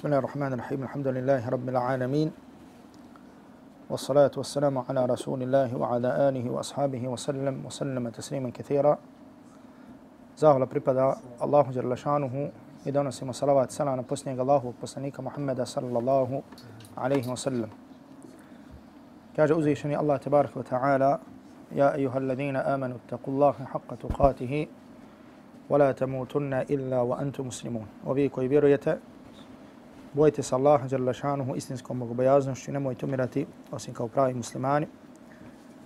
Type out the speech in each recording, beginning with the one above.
بسم الله الرحمن الرحيم الحمد لله رب العالمين والصلاة والسلام على رسول الله وعلى آله وأصحابه وسلم وسلم تسليما كثيرا زاه الله بريبدا الله جل شانه إدانا سيما صلوات سلام نبسني الله وبسنيك محمد صلى الله عليه وسلم كاجة أزيشني الله تبارك وتعالى يا أيها الذين آمنوا اتقوا الله حق تقاته ولا تموتن إلا وأنتم مسلمون وبيكو يبيرو bojite se Allaha Đerlašanuhu istinskom bogobojaznošću i nemojte umirati osim kao pravi muslimani.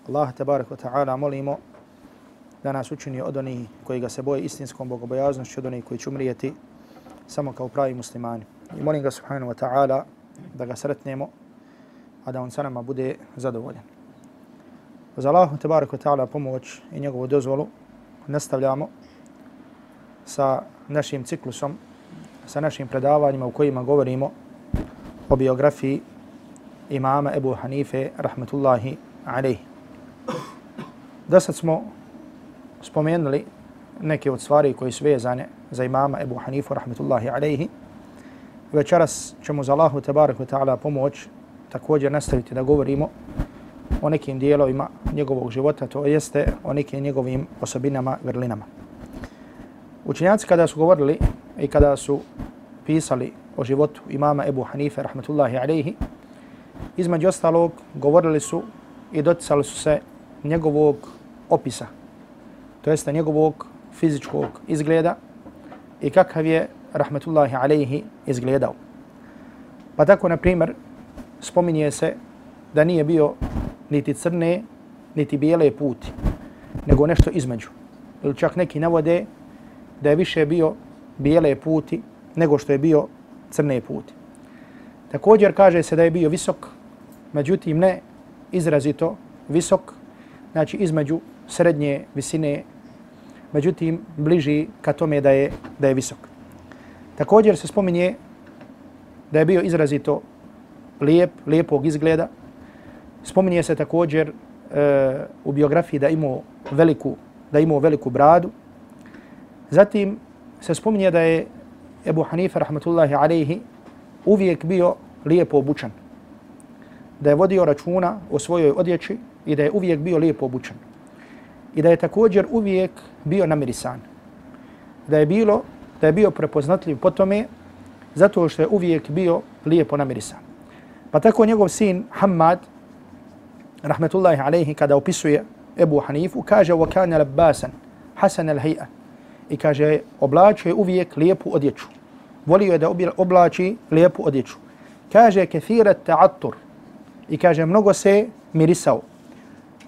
Allah tebarek wa taala molimo da nas učini od onih koji ga se boje istinskom bogobojaznošću, od onih koji će umrijeti samo kao pravi muslimani. I molim ga subhanahu wa ta'ala da ga sretnemo, a da on sa nama bude zadovoljan. Uz Allahu tebarek wa taala pomoć i njegovu dozvolu nastavljamo sa našim ciklusom sa našim predavanjima u kojima govorimo o biografiji imama Ebu Hanife, rahmetullahi alaihi. Da sad smo spomenuli neke od stvari koji su vezane za imama Ebu Hanifu, rahmetullahi alaihi. Večeras ćemo za Allahu tabarak wa ta'ala pomoć također nastaviti da govorimo o nekim dijelovima njegovog života, to jeste o nekim njegovim osobinama, vrlinama. Učenjaci kada su govorili i kada su pisali o životu imama Ebu Hanife, rahmetullahi alaihi, između ostalog govorili su i doticali su se njegovog opisa, to jeste njegovog fizičkog izgleda i kakav je, rahmetullahi alaihi, izgledao. Pa tako, na primjer, spominje se da nije bio niti crne, niti bijele puti, nego nešto između. Ili čak neki navode da je više bio bijele puti nego što je bio crne puti. Također kaže se da je bio visok, međutim ne izrazito visok, znači između srednje visine, međutim bliži ka tome da je, da je visok. Također se spominje da je bio izrazito lijep, lijepog izgleda. Spominje se također e, u biografiji da imao veliku, da imao veliku bradu. Zatim se spominje da je Ebu Hanife rahmatullahi alaihi uvijek bio lijepo obučan. Da je vodio računa o svojoj odjeći i da je uvijek bio lijepo obučan. I da je također uvijek bio namirisan. Da je bilo da je bio prepoznatljiv po tome zato što je uvijek bio lijepo namirisan. Pa tako njegov sin Hamad rahmatullahi alaihi kada opisuje Ebu Hanifu kaže وَكَانَ لَبَّاسًا حَسَنَ الْهَيْئَ i kaže oblačuje uvijek lijepu odjeću. Volio je da oblači lijepu odjeću. Kaže kathirat ta'attur i kaže mnogo se mirisao.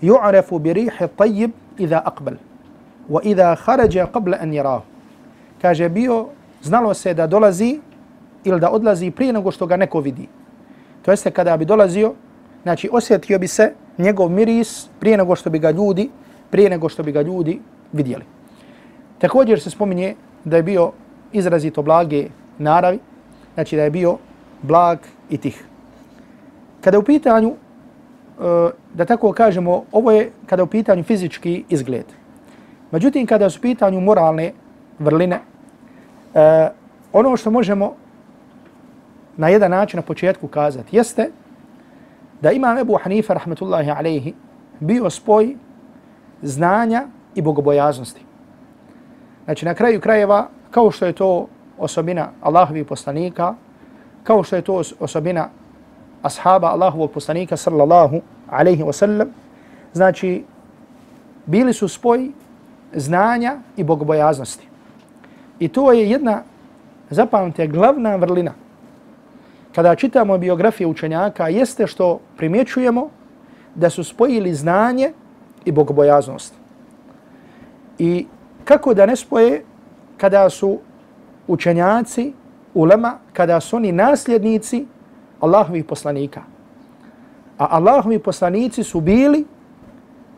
Ju'rafu bi rihi tayyib idha aqbal wa idha kharaja qabla an yarahu. Kaže bio znalo se da dolazi ili da odlazi prije nego što ga neko vidi. To jeste kada bi dolazio, znači osjetio bi se njegov miris prije nego što bi ga ljudi, prije nego što bi ga ljudi vidjeli. Također se spominje da je bio izrazito blage naravi, znači da je bio blag i tih. Kada u pitanju, e, da tako kažemo, ovo je kada u pitanju fizički izgled. Međutim, kada su u pitanju moralne vrline, e, ono što možemo na jedan način na početku kazati jeste da imam Ebu Hanifa, rahmetullahi alaihi, bio spoj znanja i bogobojaznosti. Znači na kraju krajeva, kao što je to osobina Allahovih poslanika, kao što je to osobina ashaba Allahovog poslanika sallallahu alaihi wa sallam, znači bili su spoj znanja i bogobojaznosti. I to je jedna, zapamte, glavna vrlina. Kada čitamo biografije učenjaka, jeste što primjećujemo da su spojili znanje i bogobojaznost. I kako da ne spoje kada su učenjaci, ulema, kada su oni nasljednici Allahovih poslanika. A Allahovi poslanici su bili,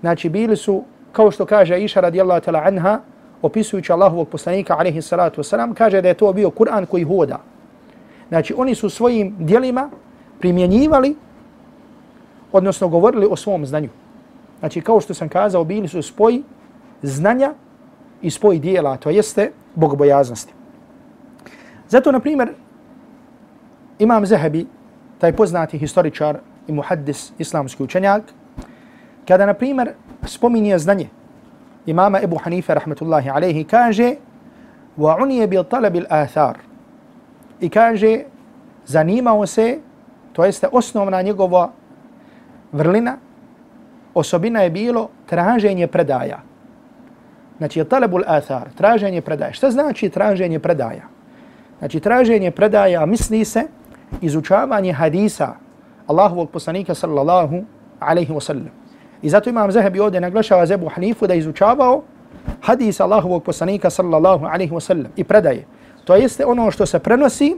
znači bili su, kao što kaže Iša radijallahu tala anha, opisujući Allahovog poslanika, alaihi salatu wasalam, kaže da je to bio Kur'an koji hoda. Znači oni su svojim dijelima primjenjivali, odnosno govorili o svom znanju. Znači kao što sam kazao, bili su spoji znanja i spoj dijela, to jeste bogobojaznosti. Zato, na primjer, Imam Zahabi, taj poznati historičar i muhaddis, islamski učenjak, kada, na primjer, spominje znanje imama Ebu Hanife, rahmetullahi alaihi, kaže wa unije الْآثَارِ athar i kaže zanimao se, to jeste osnovna njegova vrlina, osobina je bilo traženje predaja. Znači, talabul athar, traženje predaja. Šta znači traženje predaja? Znači, traženje predaja misli se izučavanje hadisa Allahovog poslanika sallallahu alaihi wa sallam. I zato imam Zahebi ovdje naglašava Zebu Hanifu da izučavao hadis Allahovog poslanika sallallahu alaihi wa sallam i predaje. To jeste ono što se prenosi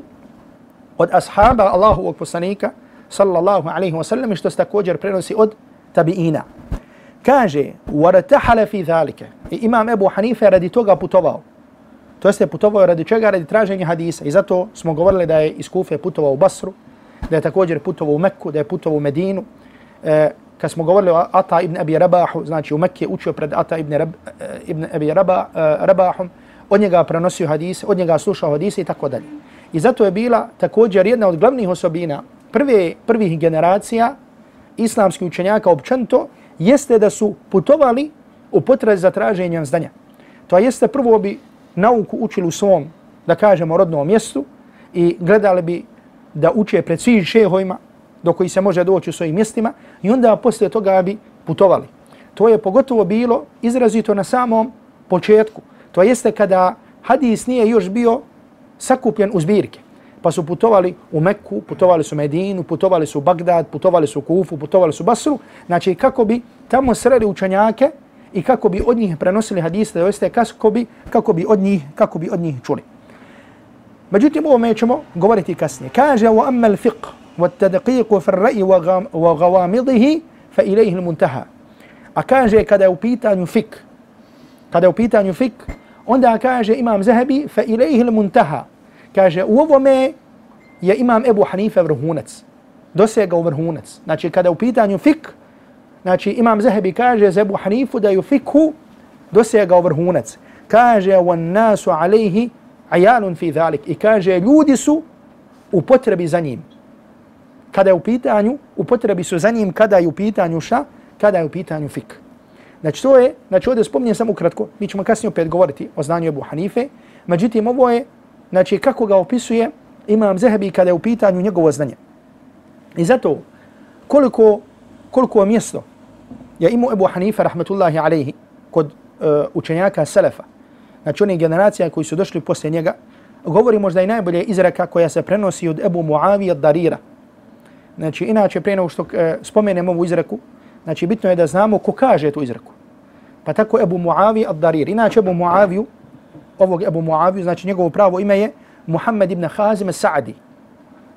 od ashaba Allahovog poslanika sallallahu alaihi wa sallam i što se također prenosi od tabiina Kaže, وَرَتَحَلَ فِي ذَلِكَ I imam Ebu Hanife radi toga putovao. To jeste putovao radi čega? Radi traženja hadisa. I zato smo govorili da je iz Kufe putovao u Basru, da je također putovao u Mekku, da je putovao u Medinu. E, kad smo govorili o Ata ibn Abi Rabahu, znači u Mekke učio pred Ata ibn, Rab, e, ibn Abi Rabah, uh, Rabahom, od njega prenosio hadise, od njega slušao hadise i tako dalje. I zato je bila također jedna od glavnih osobina prve, prvih generacija islamskih učenjaka općento, jeste da su putovali u potrazi za traženjem znanja. To jeste prvo bi nauku učili u svom, da kažemo, rodnom mjestu i gledali bi da uče pred svim šehovima do koji se može doći u svojim mjestima i onda poslije toga bi putovali. To je pogotovo bilo izrazito na samom početku. To jeste kada hadis nije još bio sakupljen u zbirke pa su putovali u Meku, putovali su Medinu, putovali su u Bagdad, putovali su u Kufu, putovali su u Basru. Znači kako bi tamo sreli učenjake i kako bi od njih prenosili hadise, da jeste kako bi, kako bi od njih, kako bi od njih čuli. Međutim, ovo ćemo govoriti kasnije. Kaže, wa amma al-fiqh, wa tadqiqu fi ar-ra'i wa ghawamidihi fa ilayhi al-muntaha. A kaže kada je u pitanju fik, kada je u pitanju fik, onda kaže Imam Zahabi fa ilayhi al-muntaha. Kaže u ovome je imam Ebu Hanife vrhunac. Dosegao vrhunac. Znači kada u pitanju fik, znači imam Zahebi kaže za Ebu Hanifu da je u fikhu dosegao vrhunac. Kaže wan nasu alaihi ajalun fi zalik. I kaže ljudi su u potrebi za njim kada je u pitanju, u potrebi su za njim kada je u pitanju šta, kada je u pitanju fik. Znači to je, znači ovdje spominjem samo ukratko, mi ćemo kasnije opet govoriti o znanju Ebu Hanife, međutim ovo je, znači kako ga opisuje Imam Zehebi kada je u pitanju njegovo znanje. I zato koliko, koliko mjesto je imao Ebu Hanife, rahmetullahi alaihi, kod uh, učenjaka Selefa, znači onih generacija koji su došli poslije njega, govori možda i najbolje izreka koja se prenosi od Ebu Muavija Darira, Znači, inače, prije nego što e, spomenem ovu izreku, znači, bitno je da znamo ko kaže tu izreku. Pa tako Ebu Muavi ad-Darir. Inače, Ebu Muaviju, ovog Ebu Muaviju, znači njegovo pravo ime je Muhammed ibn Hazim Sa'adi.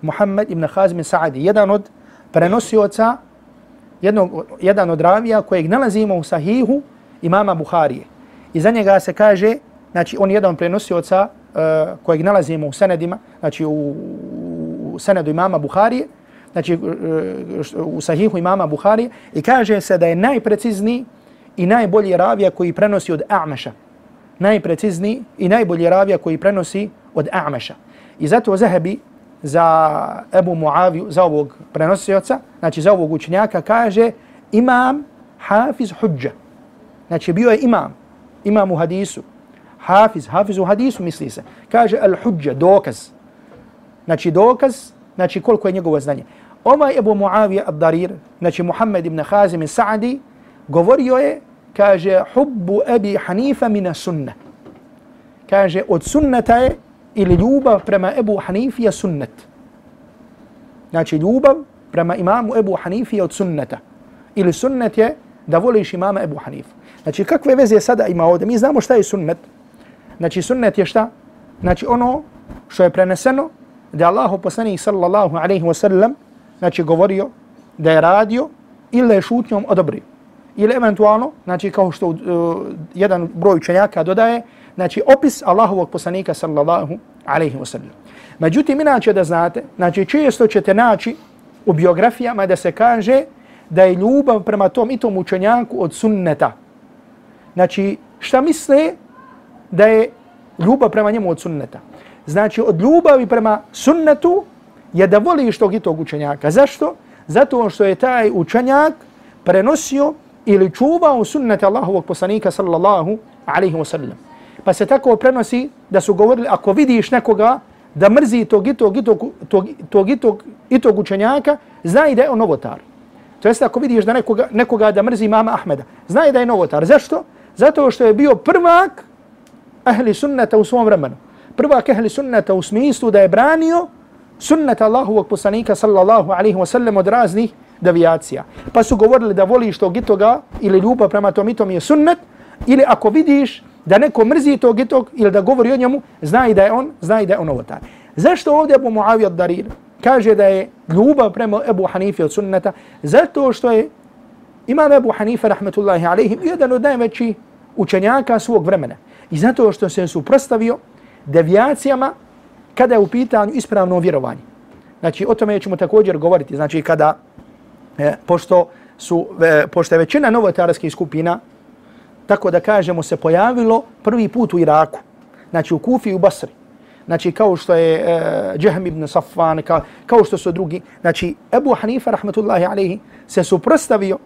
Muhammed ibn Hazim Sa'adi. Jedan od prenosioca, jednog, jedan od ravija kojeg nalazimo u sahihu imama Buharije. I za njega se kaže, znači on je jedan prenosioca uh, kojeg nalazimo u senedima, znači u, u senedu imama Buharije, znači e, u sahihu imama Buhari i kaže se da je najprecizniji i najbolji ravija koji prenosi od A'maša. Najprecizniji i najbolji ravija koji prenosi od A'maša. I zato Zahebi za Ebu Muaviju, za ovog prenosioca, znači za ovog učenjaka, kaže imam hafiz Hudža. Znači bio je imam, imam u hadisu. Hafiz, hafiz u hadisu misli se. Kaže Al-Hudža, dokaz. Znači dokaz, znači koliko je njegovo znanje. Ovaj Ebu Muavija ad-Darir, znači Muhammed ibn Hazim i Sa'di, govorio je, kaže, hubbu Ebi Hanifa mina sunna. Kaže, od sunneta je ili ljubav prema Ebu Hanifija sunnet. Znači, ljubav prema imamu Ebu Hanifija od sunneta. Ili sunnet je da voliš imama Ebu Hanifu. Znači, kakve veze sada ima ovdje? Mi znamo šta je sunnet. Znači, sunnet je šta? Znači, ono što je preneseno da Allahu poslanih sallallahu alaihi wa sallam znači govorio da je radio ili da je šutnjom odobrio. Ili eventualno, znači kao što uh, jedan broj učenjaka dodaje, znači opis Allahovog poslanika sallallahu alaihi wa sallam. Međutim, inače da znate, znači često ćete naći u biografijama da se kaže da je ljubav prema tom i tom učenjaku od sunneta. Znači, šta misle da je ljubav prema njemu od sunneta? Znači, od ljubavi prema sunnetu je da voliš tog i tog učenjaka. Zašto? Zato što je taj učenjak prenosio ili čuvao sunnet Allahovog poslanika sallallahu alaihi wa sallam. Pa se tako prenosi da su govorili ako vidiš nekoga da mrzi tog i tog i tog, tog, tog, i tog, i tog učenjaka, znaj da je on novotar. To jest ako vidiš da nekoga, nekoga da mrzi mama Ahmeda, znaj da je novotar. Zašto? Zato što je bio prvak ahli sunneta u svom vremenu. Prvak ahli sunneta u smislu da je branio sunnet Allahovog poslanika sallallahu alaihi wa sallam od raznih devijacija. Pa su govorili da voliš tog i toga ili ljubav prema tom i tom je sunnet ili ako vidiš da neko mrzi tog i tog ili da govori o njemu, znaj da je on, znaj da je on ovotar. Zašto ovdje Abu Muawiyah Darir kaže da je ljubav prema Abu Hanifi od sunneta? Zato što je imam Abu Hanifa rahmetullahi alaihim jedan od najvećih učenjaka svog vremena. I zato što se suprostavio devijacijama kada je u pitanju ispravno vjerovanje. Znači, o tome ćemo također govoriti. Znači, kada, e, pošto, su, e, pošto je većina novotarskih skupina, tako da kažemo, se pojavilo prvi put u Iraku. Znači, u Kufi i u Basri. Znači, kao što je e, Džehm ibn Safvan, kao, kao što su drugi. Znači, Ebu Hanifa, rahmatullahi alaihi, se suprostavio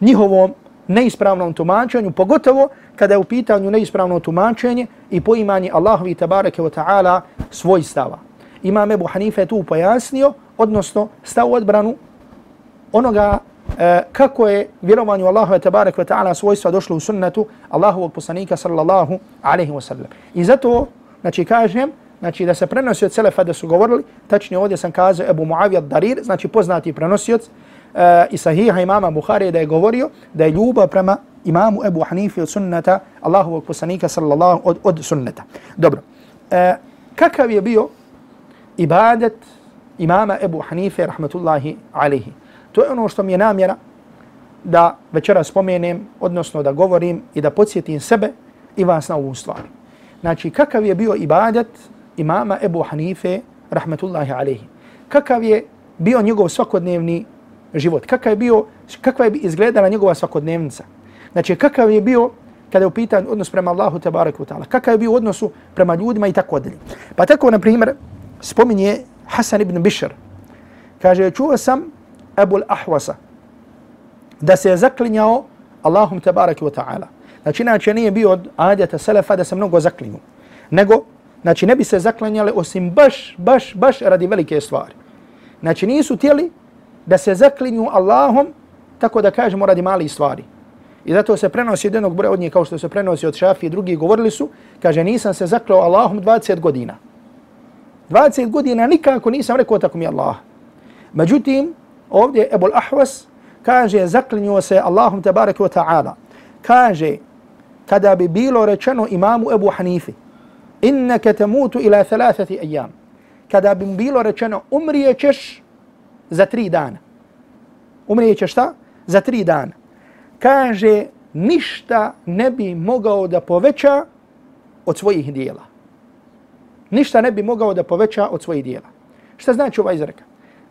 njihovom neispravnom tumačenju, pogotovo kada je u pitanju neispravno tumačenje i poimanje Allahovi tabareke wa ta'ala svoj stava. Imam Ebu Hanife tu pojasnio, odnosno stav odbranu onoga e, kako je vjerovanju Allahove barek ve ta'ala svojstva došlo u sunnetu Allahovog poslanika sallallahu alaihi wa sallam. I zato, znači kažem, znači da se prenosi od Selefa da su govorili, tačnije ovdje sam kazao Ebu Muavija Darir, znači poznati prenosioc, uh, i sahiha imama Bukhari da je govorio da je ljubav prema imamu Ebu Hanifi od sunnata Allahovog poslanika sallallahu od, od sunnata. Dobro. E, kakav je bio ibadet imama Ebu Hanife rahmatullahi alihi? To je ono što mi je namjera da večera spomenem, odnosno da govorim i da podsjetim sebe i vas na ovu stvar. Znači, kakav je bio ibadet imama Ebu Hanife rahmetullahi alihi? Kakav je bio njegov svakodnevni život, kakav je bio, kakva je izgledala njegova svakodnevnica. Znači, kakav je bio kada je upitan odnos prema Allahu te bareku ta'ala, kakav je bio odnosu prema ljudima i tako dalje. Pa tako, na primjer, spominje Hasan ibn Bishr. Kaže, čuo sam Abu al-Ahwasa da se je zaklinjao Allahum te bareku ta'ala. Znači, inače nije bio od adjata selefa da se mnogo zaklinju. Nego, znači, ne bi se zaklinjali osim baš, baš, baš radi velike stvari. Znači, nisu tijeli da se zaklinju Allahom, tako da kažemo radi mali stvari. I zato se prenosi od jednog broja od njih, kao što se prenosi od šafi i drugi, govorili su, kaže, nisam se zaklao Allahom 20 godina. 20 godina nikako nisam rekao tako mi Allah. Međutim, ovdje Ebul Ahwas kaže, zaklinju se Allahom tabaraka wa ta'ala. Kaže, kada bi bilo rečeno imamu Ebu Hanifi, inneke tamutu ila thalathati ayyam. Kada bi bilo rečeno umrijećeš za tri dana. Umrijećeš šta? Za tri dana. Kaže, ništa ne bi mogao da poveća od svojih dijela. Ništa ne bi mogao da poveća od svojih dijela. Šta znači ova izreka?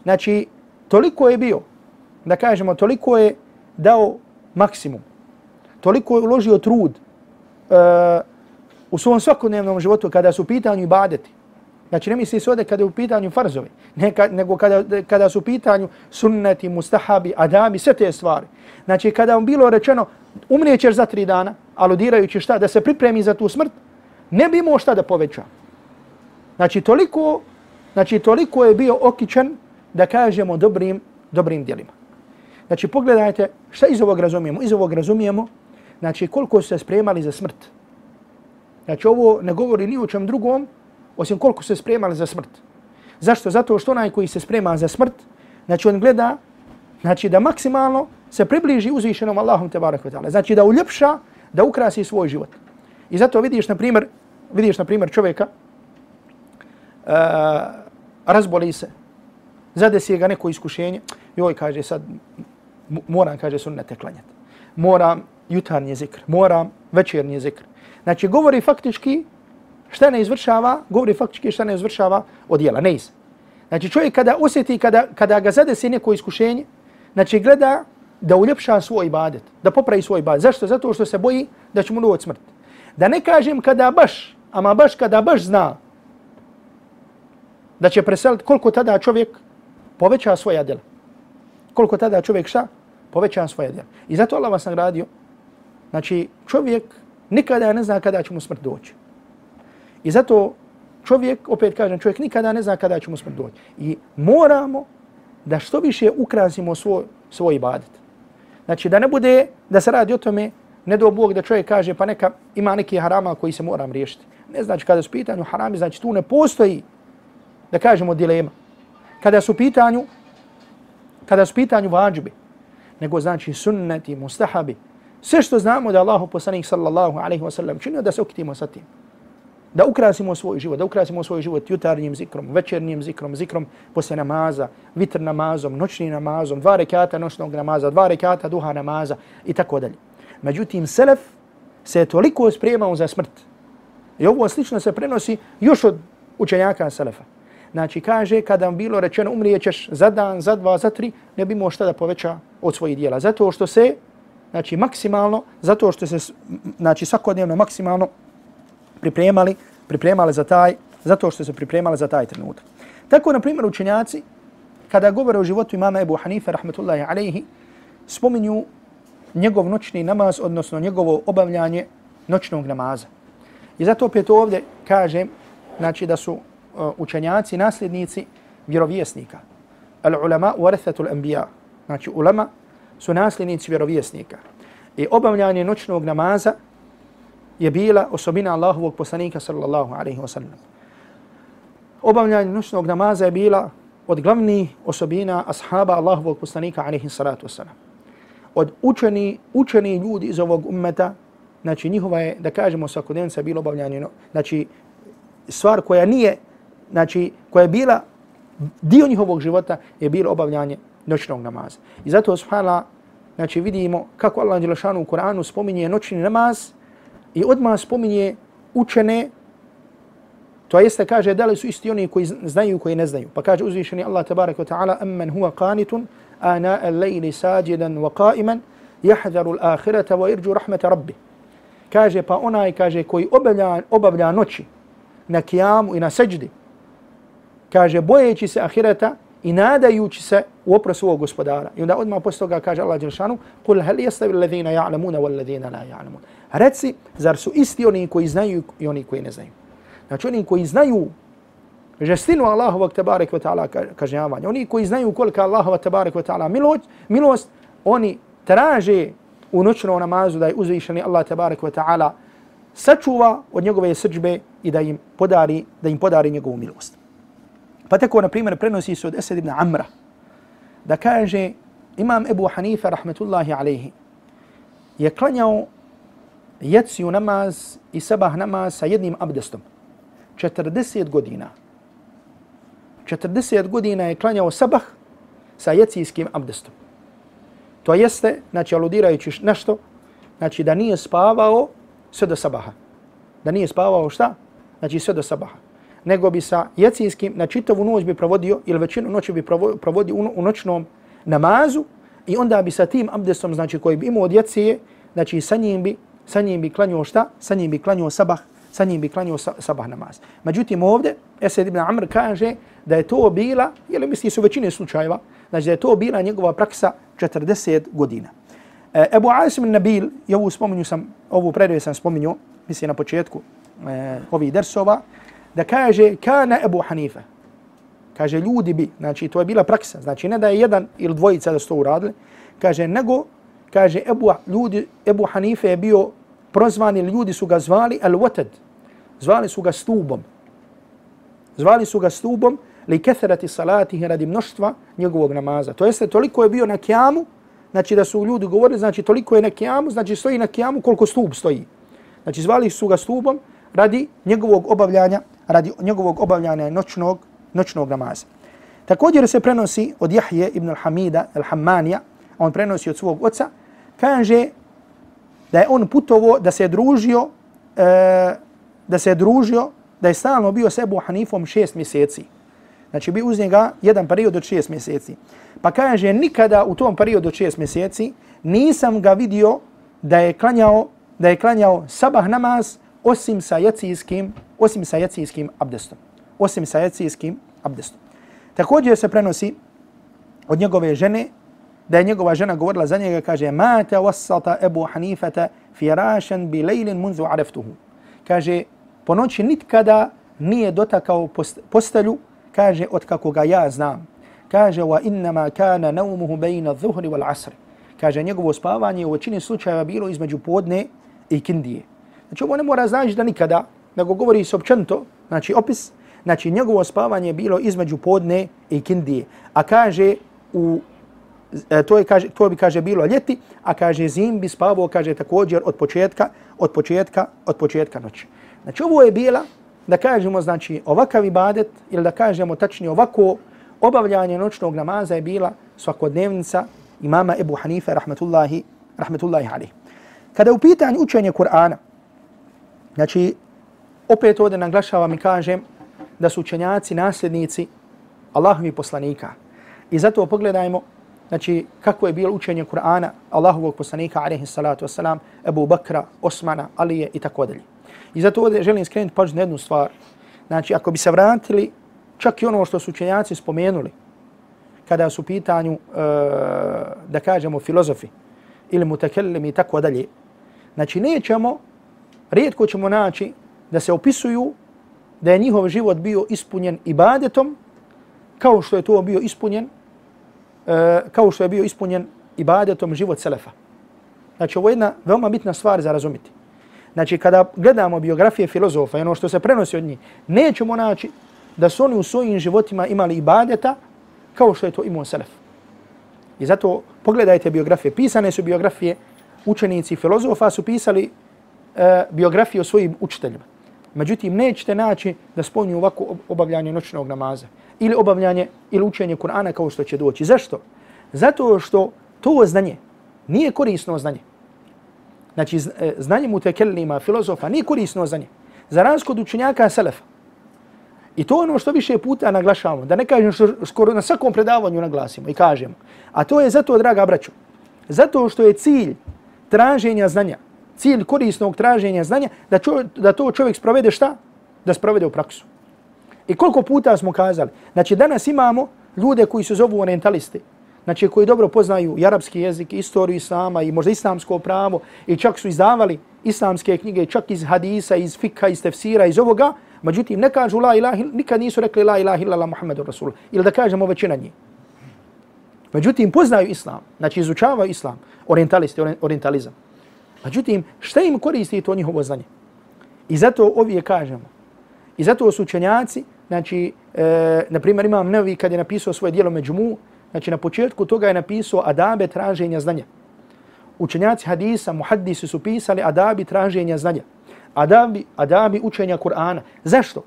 Znači, toliko je bio, da kažemo, toliko je dao maksimum. Toliko je uložio trud uh, u svom svakodnevnom životu kada su pitanju ibadeti. Znači ne misli se ovdje kada je u pitanju farzovi, ne, nego kada, kada su u pitanju sunneti, mustahabi, adami, sve te stvari. Znači kada vam bilo rečeno umrijećeš za tri dana, aludirajući šta, da se pripremi za tu smrt, ne bi imao šta da poveća. Znači toliko, znači toliko je bio okičan da kažemo dobrim, dobrim djelima. Znači pogledajte šta iz ovog razumijemo. Iz ovog razumijemo znači koliko su se spremali za smrt. Znači ovo ne govori ni o čem drugom, osim koliko se spremali za smrt. Zašto? Zato što onaj koji se sprema za smrt, znači on gleda znači da maksimalno se približi uzvišenom Allahom te barak ta'ala. Znači da uljepša, da ukrasi svoj život. I zato vidiš na primjer, vidiš na primjer čovjeka uh, razboli se, zadesi ga neko iskušenje, joj kaže sad moram kaže sunnete klanjati. Moram jutarnji zikr, moram večernji zikr. Znači govori faktički šta ne izvršava, govori faktički šta ne izvršava od jela, ne iz. Znači čovjek kada osjeti, kada, kada ga zadesi neko iskušenje, znači gleda da uljepša svoj ibadet, da popravi svoj ibadet. Zašto? Zato što se boji da će mu doći smrt. Da ne kažem kada baš, ama baš kada baš zna da će preseliti, koliko tada čovjek poveća svoja djela. Koliko tada čovjek šta? Poveća svoja djela. I zato Allah vas nagradio. Znači, čovjek nikada ne zna kada će mu smrt doći. I zato čovjek, opet kažem, čovjek nikada ne zna kada će mu smrt doći. I moramo da što više ukrasimo svoj, svoj ibadet. Znači, da ne bude da se radi o tome, ne do Bog da čovjek kaže pa neka ima neki harama koji se moram riješiti. Ne znači kada su pitanju harami, znači tu ne postoji, da kažemo, dilema. Kada su pitanju, kada su pitanju vađbi, nego znači sunneti, mustahabi, sve što znamo da Allahu poslanik sallallahu alaihi wa sallam činio da se okitimo sa tim. Da ukrasimo svoj život, da ukrasimo svoj život jutarnjim zikrom, večernjim zikrom, zikrom posle namaza, vitr namazom, noćnim namazom, dva rekata noćnog namaza, dva rekata duha namaza i tako dalje. Međutim, Selef se je toliko spremao za smrt. I ovo slično se prenosi još od učenjaka Selefa. Znači, kaže, kada vam bilo rečeno umrijećeš za dan, za dva, za tri, ne bi imao šta da poveća od svojih dijela. Zato što se, znači, maksimalno, zato što se, znači, svakodnevno maksimalno pripremali, pripremali za taj, zato što se pripremali za taj trenutak. Tako, na primjer, učenjaci, kada govore o životu imama Ebu Hanife, rahmetullahi alaihi, spominju njegov noćni namaz, odnosno njegovo obavljanje noćnog namaza. I zato opet ovdje kažem, znači da su E, učenjaci, nasljednici vjerovjesnika. Al ulama warathatul anbiya. Znači ulama su nasljednici vjerovjesnika. I obavljanje noćnog namaza je bila osobina Allahovog poslanika sallallahu alaihi wa sallam. Obavljanje noćnog namaza je bila od glavnih osobina ashaba Allahovog poslanika alaihi salatu wa sallam od učeni, učeni ljudi iz ovog ummeta, znači njihova je, da kažemo, svakodnevnica bilo obavljanje, znači stvar koja nije, znači, koja je bila dio njihovog života je bilo obavljanje noćnog namaza. I zato subhana znači vidimo kako Allah Đelešanu u Koranu spominje noćni namaz i odmah spominje učene, to jeste kaže da li su isti oni koji znaju koji ne znaju. Pa kaže uzvišeni Allah tabaraka wa ta'ala Amman huwa qanitun ana al-layli sajidan wa qaiman jahdaru al-akhirata wa yarju rahmata rabbi. Kaže pa onaj kaže koji obavlja, obavlja noći na kijamu i na seđdi kaže bojeći se ahireta i nadajući se u oprost svog gospodara. I onda odmah posle toga kaže Allah Đelšanu, hal هَلْ allazina الَّذِينَ wal وَالَّذِينَ la ja'lamun. Reci, zar su isti oni koji znaju i oni koji ne znaju? Znači oni koji znaju žestinu Allahovog tabarik ve ta'ala kažnjavanja, oni koji znaju kolika Allahova tabarik ve ta'ala milost, milost, oni traže u noćnom namazu da je uzvišeni Allah tebarek ve ta'ala sačuva od njegove srđbe i da im podari, da im podari njegovu milost. Pa tako, na primjer, prenosi se od Esed ibn Amra da kaže imam Ebu Hanifa, rahmetullahi alaihi, je klanjao jeciju namaz i sabah namaz sa jednim abdestom. 40 godina. 40 godina je klanjao sabah sa jecijskim abdestom. To jeste, znači aludirajući nešto, znači da nije spavao sve do sabaha. Da nije spavao šta? Znači sve do sabaha. Nego bi sa jecijskim, na čitavu noć bi provodio, ili većinu noći bi provodio u noćnom namazu i onda bi sa tim abdestom, znači koji bi imao od jecije, znači sa njim bi, sa njim bi klanio šta? Sa njim bi klanjao sabah, sa njim bi klanjao sabah namaz. Međutim ovdje, Esed ibn Amr kaže da je to bila, jel misli su većine slučajeva, znači da je to bila njegova praksa 40 godina. E, Ebu Asim Nabil, i ovu spominju sam, ovu predaju sam spominju, misli na početku e, ovih dersova, da kaže kana Ebu Hanife. Kaže ljudi bi, znači to je bila praksa, znači ne da je jedan ili dvojica da su to uradili, kaže nego, kaže Ebu, ljudi, Ebu Hanife je bio prozvan ili ljudi su ga zvali al-watad, zvali su ga stubom. Zvali su ga stubom li kethrati salatihi radi mnoštva njegovog namaza. To jeste, toliko je bio na kjamu, znači da su ljudi govorili, znači toliko je na kjamu, znači stoji na kjamu koliko stub stoji. Znači zvali su ga stubom radi njegovog obavljanja, radi njegovog obavljanja noćnog, noćnog namaza. Također se prenosi od Jahje ibn al-Hamida, al-Hammanija, on prenosi od svog oca, kaže da je on putovo, da se je družio, e, da se je družio, da je stalno bio s Ebu Hanifom šest mjeseci. Znači bi uz njega jedan period od šest mjeseci. Pa kaže, nikada u tom periodu od šest mjeseci nisam ga vidio da je klanjao, da je klanjao sabah namaz osim sa jacijskim, osim sa jacijskim abdestom. Osim sa jacijskim abdestom. Također se prenosi od njegove žene, da je njegova žena govorila za njega, kaže, Mata wasata Ebu Hanifata firašan bi lejlin munzu areftuhu. Kaže, po noći nitkada nije dotakao postelju, kaže, od kako ga ja znam. Kaže, wa innama kana naumuhu bejna dhuhri wal asri. Kaže, njegovo spavanje u većini slučajeva bilo između podne i kindije. Znači, ovo ne mora znači da nikada, nego govori se općento, znači opis, znači njegovo spavanje je bilo između podne i kindije. A kaže, u, e, to, je, kaže, to bi kaže bilo ljeti, a kaže zim bi spavao, kaže također od početka, od početka, od početka noći. Znači, ovo je bila, da kažemo, znači, ovakav ibadet, ili da kažemo tačnije ovako obavljanje noćnog namaza je bila svakodnevnica imama Ebu Hanife, rahmetullahi, rahmetullahi alih. Kada u pitanju učenje Kur'ana, znači, opet ovdje naglašavam i kažem da su učenjaci nasljednici Allahovi poslanika. I zato pogledajmo znači, kako je bilo učenje Kur'ana Allahovog poslanika, alaihi salatu wasalam, Ebu Bakra, Osmana, Alije i tako dalje. I zato ovdje želim skrenuti pažnju na jednu stvar. Znači, ako bi se vratili čak i ono što su učenjaci spomenuli, kada su pitanju, uh, da kažemo, filozofi ili mutakellimi i tako dalje, znači nećemo, rijetko ćemo naći da se opisuju da je njihov život bio ispunjen ibadetom kao što je to bio ispunjen e, kao što je bio ispunjen ibadetom život selefa. Znači ovo je jedna veoma bitna stvar za razumiti. Znači kada gledamo biografije filozofa i ono što se prenosi od njih, nećemo naći da su oni u svojim životima imali ibadeta kao što je to imao Selef. I zato pogledajte biografije. Pisane su biografije učenici filozofa su pisali e, biografije o svojim učiteljima. Međutim, nećete naći da spomnju ovako obavljanje noćnog namaza ili obavljanje ili učenje Kur'ana kao što će doći. Zašto? Zato što to znanje nije korisno znanje. Znači, e, znanje mutekellima, filozofa, nije korisno znanje. Za razliku od učenjaka Selefa, I to ono što više puta naglašavamo, da ne kažem što skoro na svakom predavanju naglasimo i kažemo. A to je zato, draga braćo, zato što je cilj traženja znanja, cilj korisnog traženja znanja, da, čo, da to čovjek sprovede šta? Da sprovede u praksu. I koliko puta smo kazali, znači danas imamo ljude koji se zovu orientalisti, znači koji dobro poznaju i arapski jezik, istoriju islama i možda islamsko pravo i čak su izdavali islamske knjige, čak iz hadisa, iz fika, iz tefsira, iz ovoga, Međutim, ne kažu la ilaha, nikad nisu rekli la ilaha illallah Muhammedu Rasul. Ili da kažemo većina njih. Međutim, poznaju islam, znači izučavaju islam, orientalisti, orientalizam. Međutim, šta im koristi to njihovo znanje? I zato ovdje kažemo. I zato su učenjaci, znači, e, na primjer, imam Nevi kad je napisao svoje dijelo Međumu, znači na početku toga je napisao adabe traženja znanja. Učenjaci hadisa, muhaddisi su pisali adabi traženja znanja adabi, adabi učenja Kur'ana. Zašto?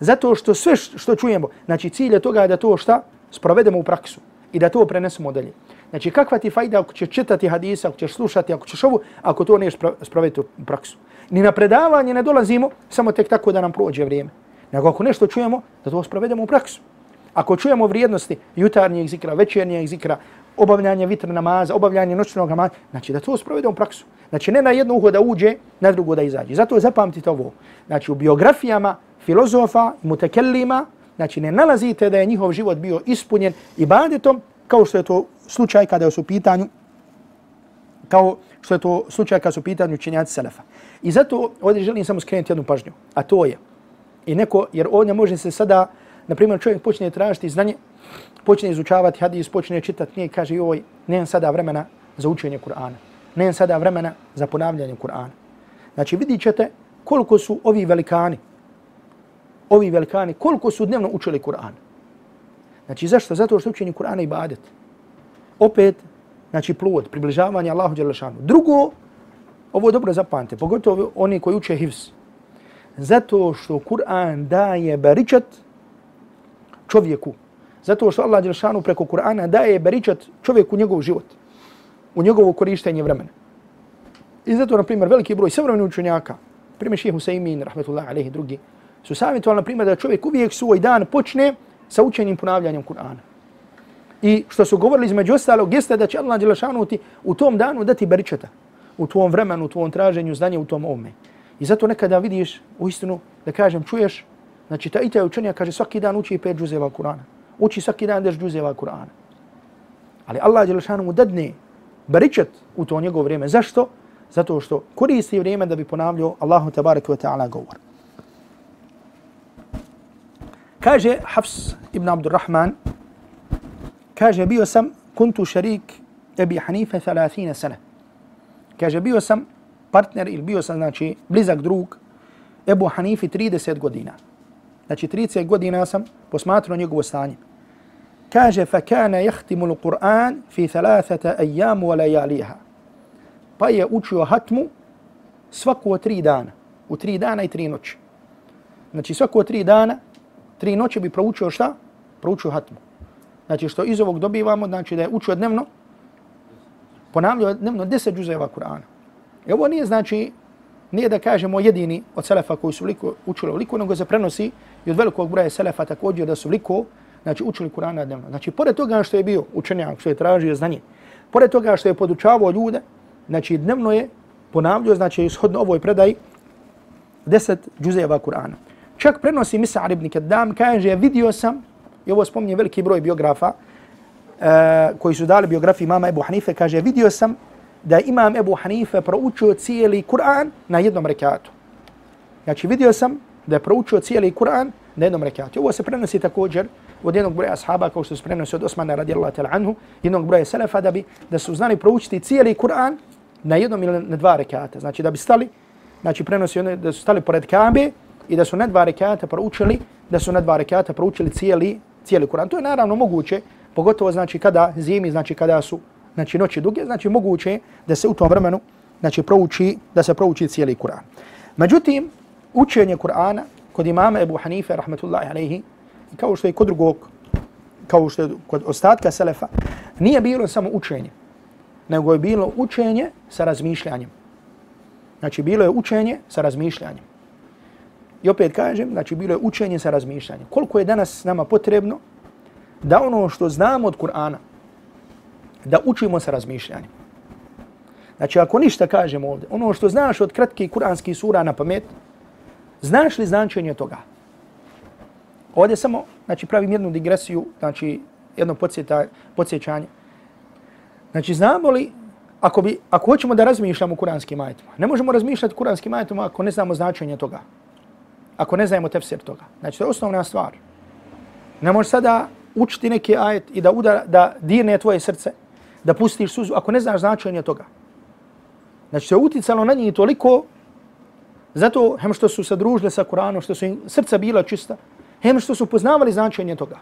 Zato što sve što čujemo, znači cilj je toga da to šta sprovedemo u praksu i da to prenesemo dalje. Znači kakva ti fajda ako ćeš čitati hadisa, ako ćeš slušati, ako ćeš ovu, ako to neš spraviti u praksu. Ni na predavanje ne dolazimo samo tek tako da nam prođe vrijeme. Nego ako nešto čujemo, da to sprovedemo u praksu. Ako čujemo vrijednosti jutarnjeg zikra, večernjeg zikra, obavljanje vitra namaza, obavljanje noćnog namaza, znači da to sprovedemo u praksu. Znači ne na jedno uho da uđe, na drugo da izađe. Zato zapamtite ovo. Znači u biografijama filozofa mutekellima, znači ne nalazite da je njihov život bio ispunjen ibadetom, kao što je to slučaj kada su pitanju kao što je to slučaj kada su pitanju činjaci Selefa. I zato ovdje želim samo skrenuti jednu pažnju, a to je, i neko, jer ovdje može se sada, na primjer, čovjek počne tražiti znanje, počne izučavati hadis, počne čitati knjige, kaže joj, nemam sada vremena za učenje Kur'ana. Nemam sada vremena za ponavljanje Kur'ana. Znači vidit ćete koliko su ovi velikani, ovi velikani, koliko su dnevno učili Kur'an. Znači zašto? Zato što učenje Kur'ana i badet. Opet, znači plod, približavanje Allahu Đelešanu. Drugo, ovo dobro zapamte, pogotovo oni koji uče hivs. Zato što Kur'an daje baričat čovjeku. Zato što Allah Đelešanu preko Kur'ana daje beričat čovjeku u njegov život, u njegovo korištenje vremena. I zato, na primjer, veliki broj savremenih učenjaka, primjer šehe Husaymin, rahmetullahi alaihi drugi, su savjetovali, na primjer, da čovjek uvijek svoj dan počne sa učenim ponavljanjem Kur'ana. I što su govorili između ostalog, jeste da će Allah Đelešanu ti u tom danu dati beričata, u tvom vremenu, u tvom traženju znanja, u tom ovome. I zato nekada vidiš, u istinu, da kažem, čuješ Znači, ta i taj učenja kaže svaki dan uči pet džuzeva Kur'ana. Uči svaki dan deš džuzeva Kur'ana. Ali Allah Đelešanu mu dadne baričet u to njegovo vrijeme. Zašto? Zato što koristi vrijeme da bi ponavljao Allahu tabaraka wa ta'ala govor. Kaže Hafs ibn Abdurrahman, kaže bio sam kuntu šarik Ebi Hanife 30 sana. Kaže bio sam partner ili bio sam znači blizak drug Ebu Hanifi 30 godina. Znači 30 godina sam posmatrao njegovo stanje. Kaže fa kana yahtimu al-Qur'an fi thalathata ayyam wa layaliha. Pa je učio hatmu svako tri dana. U tri dana i tri noći. Znači svako tri dana, tri noći bi proučio šta? Proučio hatmu. Znači što iz ovog dobivamo, znači da je učio dnevno, ponavljao dnevno deset džuzeva Kur'ana. I ovo nije znači, nije da kažemo jedini od selefa koji su veliko učili veliko, nego se prenosi i od velikog broja selefa također da su veliko znači učili Kur'ana dnevno. Znači pored toga što je bio učenjak, što je tražio znanje, pored toga što je podučavao ljude, znači dnevno je ponavljao, znači ishodno ovoj predaji deset džuzeva Kur'ana. Čak prenosi Misar ibn Kaddam, kaže, vidio sam, i ovo spominje veliki broj biografa, uh, koji su dali biografiju imama Ebu Hanife, kaže, vidio sam da imam Ebu Hanife proučio cijeli Kur'an na jednom rekatu. Znači, vidio sam da je proučio cijeli Kur'an na jednom rekatu. Ovo se prenosi također od jednog broja ashaba, kao što se prenosi od Osmana radijallahu ta'la anhu, jednog broja selefa, da bi da su znali proučiti cijeli Kur'an na jednom ili na dva rekata. Znači, da bi stali, znači, prenosi one, da su stali pored Kabe i da su na dva rekata proučili, da su na dva rekata proučili cijeli, cijeli Kur'an. To je naravno moguće, pogotovo znači kada zimi, znači kada su znači noći duge, znači moguće da se u tom vremenu znači prouči da se prouči cijeli Kur'an. Međutim, učenje Kur'ana kod imama Ebu Hanife rahmetullahi alejhi kao što je kod drugog kao što je kod ostatka selefa nije bilo samo učenje nego je bilo učenje sa razmišljanjem. Znači bilo je učenje sa razmišljanjem. I opet kažem, znači bilo je učenje sa razmišljanjem. Koliko je danas nama potrebno da ono što znamo od Kur'ana, da učimo sa razmišljanjem. Znači, ako ništa kažemo ovdje, ono što znaš od kratkih kuranskih sura na pamet, znaš li značenje toga? Ovdje samo, znači, pravim jednu digresiju, znači, jedno podsjećanje. Znači, znamo li, ako, bi, ako hoćemo da razmišljamo kuranskim ajetima, ne možemo razmišljati kuranskim ajetima ako ne znamo značenje toga. Ako ne znamo tefsir toga. Znači, to je osnovna stvar. Ne možeš sada učiti neki ajet i da, udara, da dirne tvoje srce, da pustiš suzu, ako ne znaš značenje toga. Znači, se uticalo na njih toliko, zato, hem što su se družili sa Kuranom, što su im srca bila čista, hem što su poznavali značenje toga.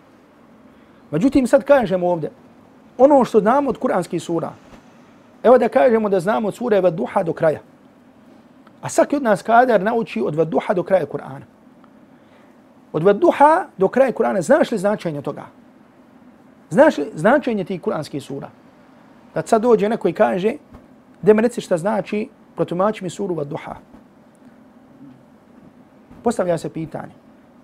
Međutim, sad kažemo ovdje, ono što znamo od kuranskih sura, evo da kažemo da znamo od sure Duha do kraja. A svaki od nas kadar nauči od Duha do kraja Kur'ana. Od Duha do kraja Kur'ana, znaš li značenje toga? Znaš li značenje tih kuranskih sura? Da sad dođe neko i kaže, gdje me reci šta znači, protumači mi suru vaduha. Postavlja se pitanje.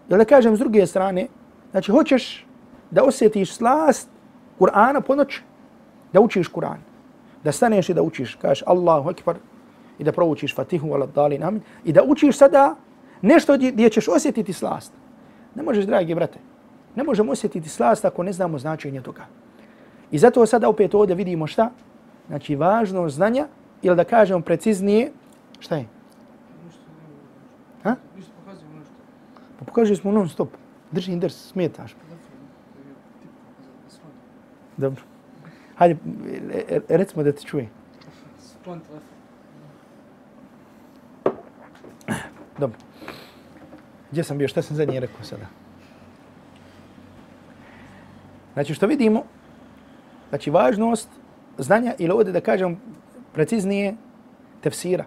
Jel da kažem s druge strane, znači hoćeš da osjetiš slast Kur'ana po noć, da učiš Kur'an. Da staneš i da učiš, kažeš Allahu Akbar i da proučiš Fatihu ala dalin amin i da učiš sada nešto gdje ćeš osjetiti slast. Ne možeš, dragi brate, ne možemo osjetiti slast ako ne znamo značenje toga. I zato sada opet ovdje vidimo šta? Znači, važno znanja, ili da kažemo preciznije, šta je? Ha? Pa pokaži smo non stop. Drži inders, smetaš. Dobro. Hajde, e, e, recimo da te čuje. Dobro. Gdje sam bio? Šta sam zadnje rekao sada? Znači što vidimo, znači važnost znanja ili ovdje da kažem preciznije tefsira.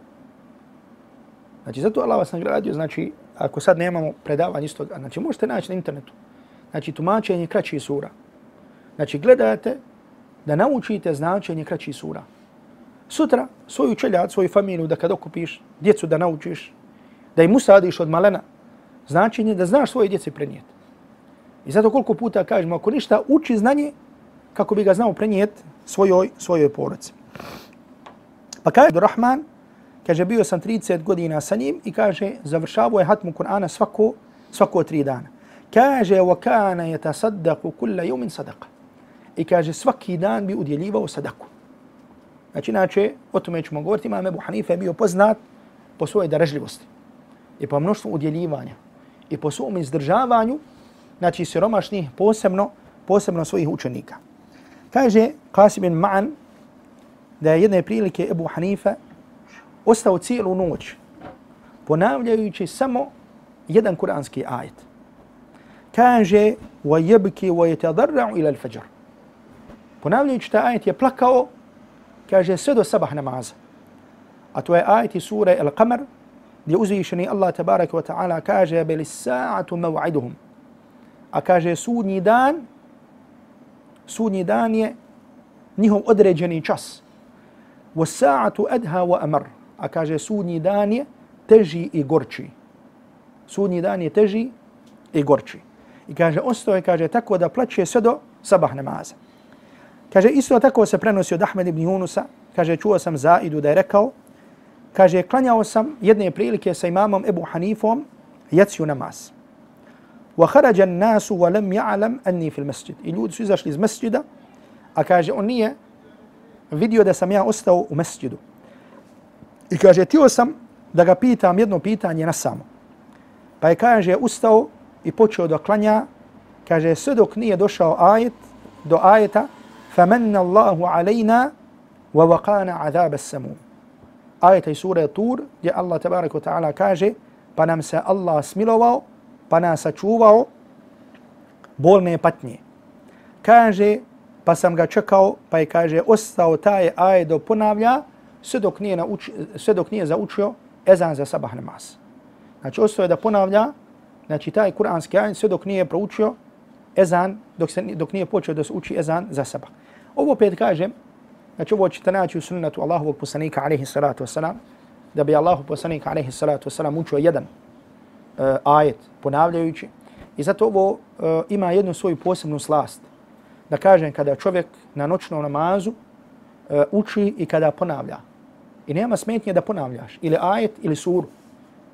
Znači zato Allah vas nagradio, znači ako sad nemamo predavanje istog, znači možete naći na internetu. Znači tumačenje kraćih sura. Znači gledajte da naučite značenje kraćih sura. Sutra svoju čeljad, svoju familiju da kad okupiš, djecu da naučiš, da im usadiš od malena, značenje da znaš svoje djece prenijeti. I zato koliko puta kažemo, ako ništa, uči znanje kako bi ga znao prenijeti svojoj, svojoj porodici. Pa kaže do Rahman, kaže, bio sam 30 godina sa njim i kaže, završavao je hatmu Kur'ana svako svako tri dana. Kaže, wa kana yatasaddaqu kulla yawmin sadaqa. I kaže, svaki dan bi udjeljivao sadaku. Znači, inače, o tome ćemo govoriti, imam Ebu Hanife je bio poznat po svojoj darežljivosti i po mnoštvu udjeljivanja i po svom izdržavanju, znači siromašnih, posebno, posebno svojih učenika. Kaže Qasim bin Ma'an da je jedne prilike Ebu Hanife ostao cijelu noć ponavljajući samo jedan kuranski ajet. Kaže وَيَبْكِ وَيَتَضَرَّعُ إِلَى الْفَجَرُ Ponavljajući taj ajet je plakao kaže sve do sabah namaza. A to je ajet iz sure Al-Qamar gdje uzvišeni Allah tabaraka wa ta'ala kaže beli sa'atu maw'iduhum. A kaže sudnji dan sudnji dan je njihov određeni čas. Wa sa'atu adha wa amar. A kaže sudnji dan je teži i gorči. Sudnji dan je teži i gorči. I kaže, ostao je, kaže, tako da plaće sve do sabah namaza. Kaže, isto tako se prenosi od Ahmed ibn Yunusa. Kaže, čuo sam Zaidu da je rekao, kaže, klanjao sam jedne prilike sa imamom Ebu Hanifom jaciju namaz. An-nasu wa lam ya'lam anni fi al-masjid. I ljudi su izašli iz masjida, a kaže on nije vidio da sam ja ostao u masjidu. I kaže tio sam da ga pitam jedno pitanje na samo. Pa je kaže ustao i počeo da klanja, kaže sve dok nije došao ajet do ajeta فمن الله علينا ووقانا عذاب السموم ajeta i sura Tur gdje Allah tabaraka ta'ala kaže pa nam se Allah smilovao, pa nas sačuvao bolne patnje. Kaže, pa sam ga čekao, pa je kaže, ostao taj aj do ponavlja, sve dok nije, nauči, sve dok nije zaučio ezan za sabah namaz. Znači, ostao je da ponavlja, znači, taj kuranski aj sve dok nije proučio ezan, dok, se, dok nije počeo da se uči ezan za sabah. Ovo opet kažem, znači ovo ćete naći u sunnetu Allahovog poslanika, alaihi salatu wasalam, da bi Allahu poslanika, alaihi salatu wasalam, učio jedan uh, ajet ponavljajući. I zato ovo uh, ima jednu svoju posebnu slast. Da kažem kada čovjek na noćnom namazu uh, uči i kada ponavlja. I nema smetnje da ponavljaš ili ajet ili suru.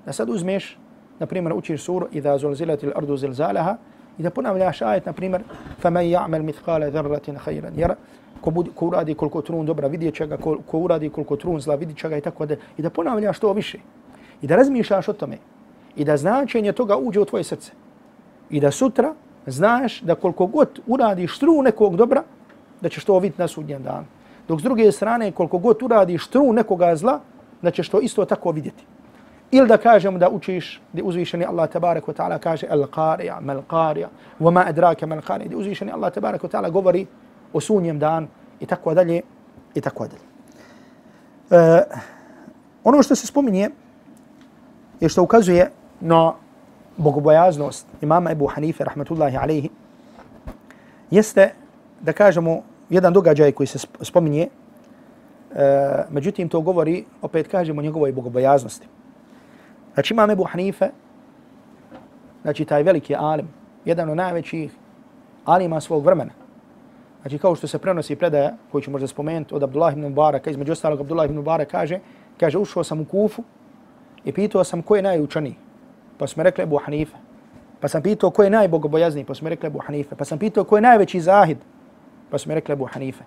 Da sad uzmeš, na primjer, učiš suru i da zulzilati l'ardu zilzalaha i da ponavljaš ajet, na primjer, فَمَنْ يَعْمَلْ مِثْقَالَ ذَرَّةٍ خَيْرًا Jer ko, budi, ko uradi koliko trun dobra vidjet će ga, ko, ko uradi koliko trun zla vidjet će ga i tako da. I da ponavljaš to više. I da razmišljaš o tome i da značenje toga uđe u tvoje srce. I da sutra znaš da koliko god uradiš tru nekog dobra, da ćeš to vidjeti na sudnjem danu. Dok s druge strane, koliko god uradiš tru nekoga zla, da ćeš to isto tako vidjeti. Ili da kažemo da učiš, da uzvišeni Allah tabarak wa ta'ala kaže al-qarija, mal-qarija, wa ma adraka mal-qarija, da uzvišeni Allah tabarak wa ta'ala govori o sunjem danu i tako dalje, i tako dalje. E, ono što se spominje je što ukazuje na bogobojaznost imama Ebu Hanife, rahmatullahi alaihi, jeste, da kažemo, jedan događaj koji se spominje, e, međutim to govori, opet kažemo, o njegovoj bogobojaznosti. Znači imam Ebu Hanife, znači taj veliki alim, jedan od najvećih alima svog vremena. Znači kao što se prenosi predaja, koju ću možda spomenuti od Abdullah ibn Mubaraka, između ostalog Abdullah ibn Mubarak kaže, kaže ušao sam u Kufu i pitao sam ko je najučaniji pa smo rekli Ebu Hanife. Pa sam pitao ko je najbogobojazniji, pa smo rekli Ebu Hanife. Pa sam pitao ko je najveći zahid, pa smo rekli Ebu Hanife.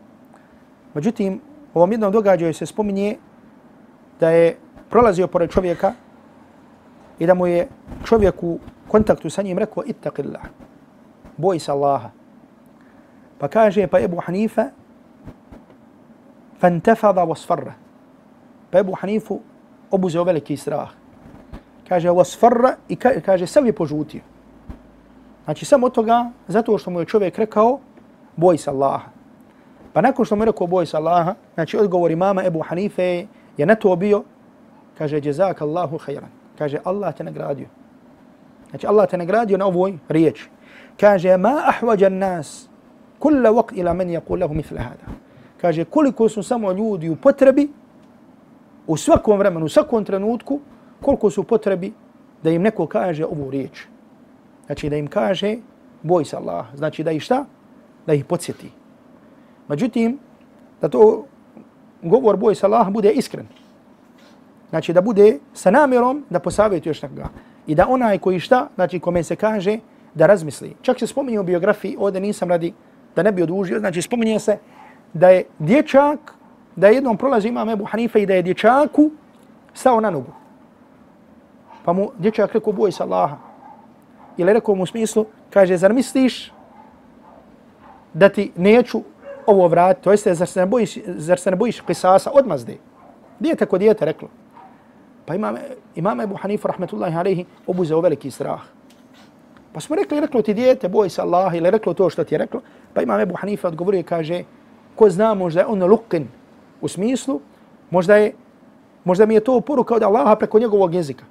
Međutim, u ovom jednom događaju se spominje da je prolazio pored čovjeka i da mu je čovjek u kontaktu sa njim rekao ittaqillah, boj se Allaha. Pa kaže pa Ebu Hanife, fantafada wasfarra. Pa Ebu Hanifu obuzeo veliki strah kaže wasfarra i ka, kaže sav je požutio. Znači samo toga zato što mu je čovjek rekao boj se Allaha. Pa nakon što mu je rekao boj se Allaha, znači odgovor imama Ebu Hanife je na to bio, kaže jezak Allahu khairan. Kaže Allah te nagradio. Znači Allah te nagradio na ovoj riječi. Kaže ma ahwaja nas kulla waqt ila man yaqul lahu mithla hada. Kaže koliko su samo ljudi u potrebi u svakom vremenu, u svakom trenutku koliko su potrebi da im neko kaže ovu riječ. Znači da im kaže boj se Allah. Znači da ih šta? Da ih podsjeti. Međutim, da to govor boj se Allah bude iskren. Znači da bude sa namjerom da posavjeti još nekoga. I da onaj koji šta, znači kome se kaže da razmisli. Čak se spominje u biografiji, ovdje nisam radi da ne bi odužio, znači spominje se da je dječak, da je jednom prolazi imam Ebu Hanife i da je dječaku stao na nogu. Pa mu dječak rekao, boj se Allaha. Ili rekao mu u smislu, kaže, zar misliš da ti neću ovo vratiti? To jeste, zar se ne bojiš, zar se ne bojiš kisasa odmazde? Dijete ko dijete reklo. Pa imam, imam Ebu Hanifu, rahmetullahi alaihi, obuzeo veliki strah. Pa smo rekli, reklo ti dijete, boj se Allah, ili reklo to što ti je reklo. Pa imam Ebu Hanife odgovorio i kaže, ko zna možda je on lukin u smislu, možda, je, možda mi je to poruka od Allaha preko njegovog jezika.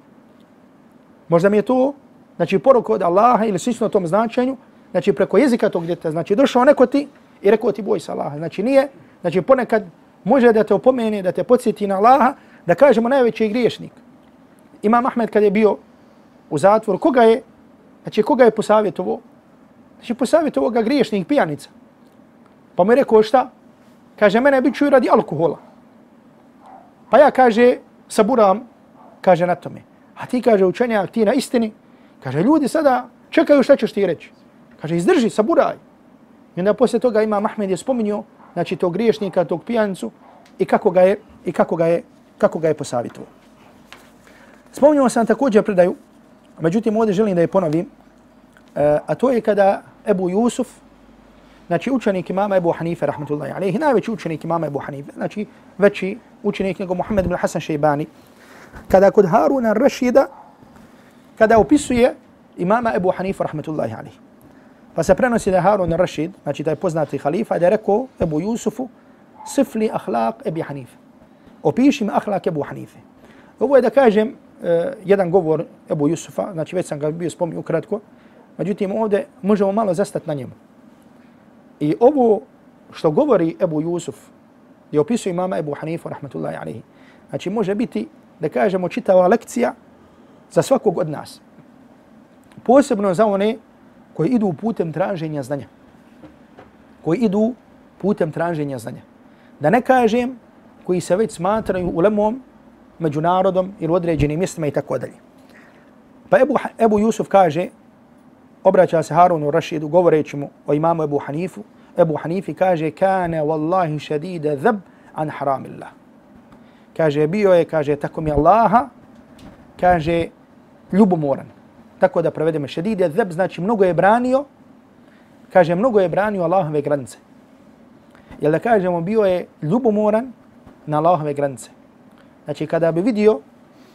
Možda mi je to, znači poruka od Allaha ili slično tom značenju, znači preko jezika tog djeta. Znači došao neko ti i rekao ti boj se Allaha. Znači nije, znači ponekad može da te opomene, da te podsjeti na Allaha, da kažemo najveći griješnik. Imam Ahmed kad je bio u zatvoru, koga je, znači koga je posavjetovo? Znači posavjetovo ga griješnik, pijanica. Pa mu je rekao šta? Kaže, mene bit ću radi alkohola. Pa ja kaže, saburam, kaže na tome. A ti kaže učenjak, ti na istini. Kaže, ljudi sada čekaju šta ćeš ti reći. Kaže, izdrži, saburaj. I onda poslije toga ima Mahmed je spominio, znači tog griješnika, tog pijancu i kako ga je, i kako ga je, kako ga je posavjetovo. Spominio sam također predaju, međutim ovdje želim da je ponovim, eh, a to je kada Ebu Jusuf, znači učenik imama Ebu Hanife, rahmatullahi alaihi, najveći učenik imama Ebu Hanife, znači veći učenik nego Muhammed ibn Hasan Šeibani, kada kod Haruna Rashida, kada opisuje imama Ebu Hanife, rahmatullahi alaihi. Pa se prenosi da Harun Rashid, znači taj poznati halifa, da je rekao Ebu Jusufu, sifli ahlak Ebu Hanife. Opiši mi ahlak Ebu Hanife. Ovo je da kažem E, jedan govor Ebu Jusufa, znači već sam ga bio spominio ukratko, međutim ovdje možemo malo zastati na njemu. I ovo što govori Ebu Jusuf, je opisuje imama Ebu Hanifu, rahmatullahi alihi, znači može biti, da kažemo, čitava lekcija za svakog od nas. Posebno za one koji idu putem traženja znanja. Koji idu putem traženja znanja. Da ne kažem koji se već smatraju ulemom, međunarodom ili određenim mjestima i tako dalje. Pa Ebu, Ebu Jusuf kaže, obraća se Harunu Rašidu govoreći mu o imamu Ebu Hanifu, Ebu Hanifi kaže, kane wallahi šedide zab an haramillah. Kaže, bio je, kaže, tako mi Allaha, kaže, ljubomoran tako da prevedemo šedide zab, znači mnogo je branio, kaže mnogo je branio Allahove granice. Jel da kažemo bio je ljubomoran na Allahove granice. Znači kada bi vidio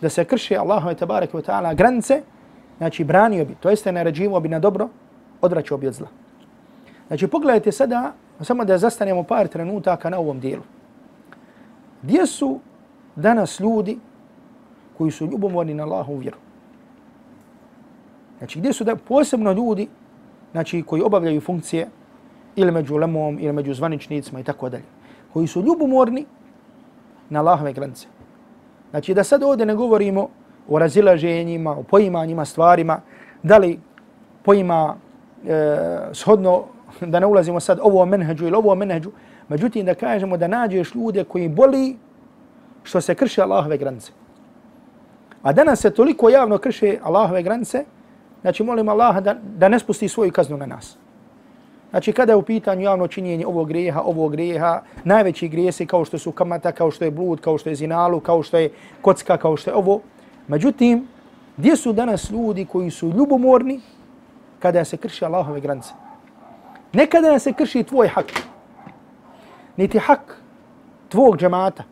da se krši Allahove tabareke wa ta'ala granice, znači branio bi, to jeste naređivo bi na dobro, odvraćao bi od zla. Znači pogledajte sada, samo da zastanemo par trenutaka na ovom dijelu. Gdje su danas ljudi koji su ljubomorni na Allahu vjeru? Znači gdje su da posebno ljudi znači, koji obavljaju funkcije ili među lemom ili među zvaničnicima i tako dalje, koji su ljubomorni na Allahove granice. Znači da sad ovdje ne govorimo o razilaženjima, o poimanjima stvarima, da li poima e, shodno, da ne ulazimo sad ovo menheđu ili ovo menheđu, međutim da kažemo da nađeš ljude koji boli što se krše Allahove granice. A danas se toliko javno krše Allahove granice, Znači, molim Allah da, da ne spusti svoju kaznu na nas. Znači, kada je u pitanju javno činjenje ovog grijeha, ovog grijeha, najveći grijesi kao što su kamata, kao što je blud, kao što je zinalu, kao što je kocka, kao što je ovo. Međutim, gdje su danas ljudi koji su ljubomorni kada se krši Allahove granice? Ne kada se krši tvoj hak, niti hak tvog džemata,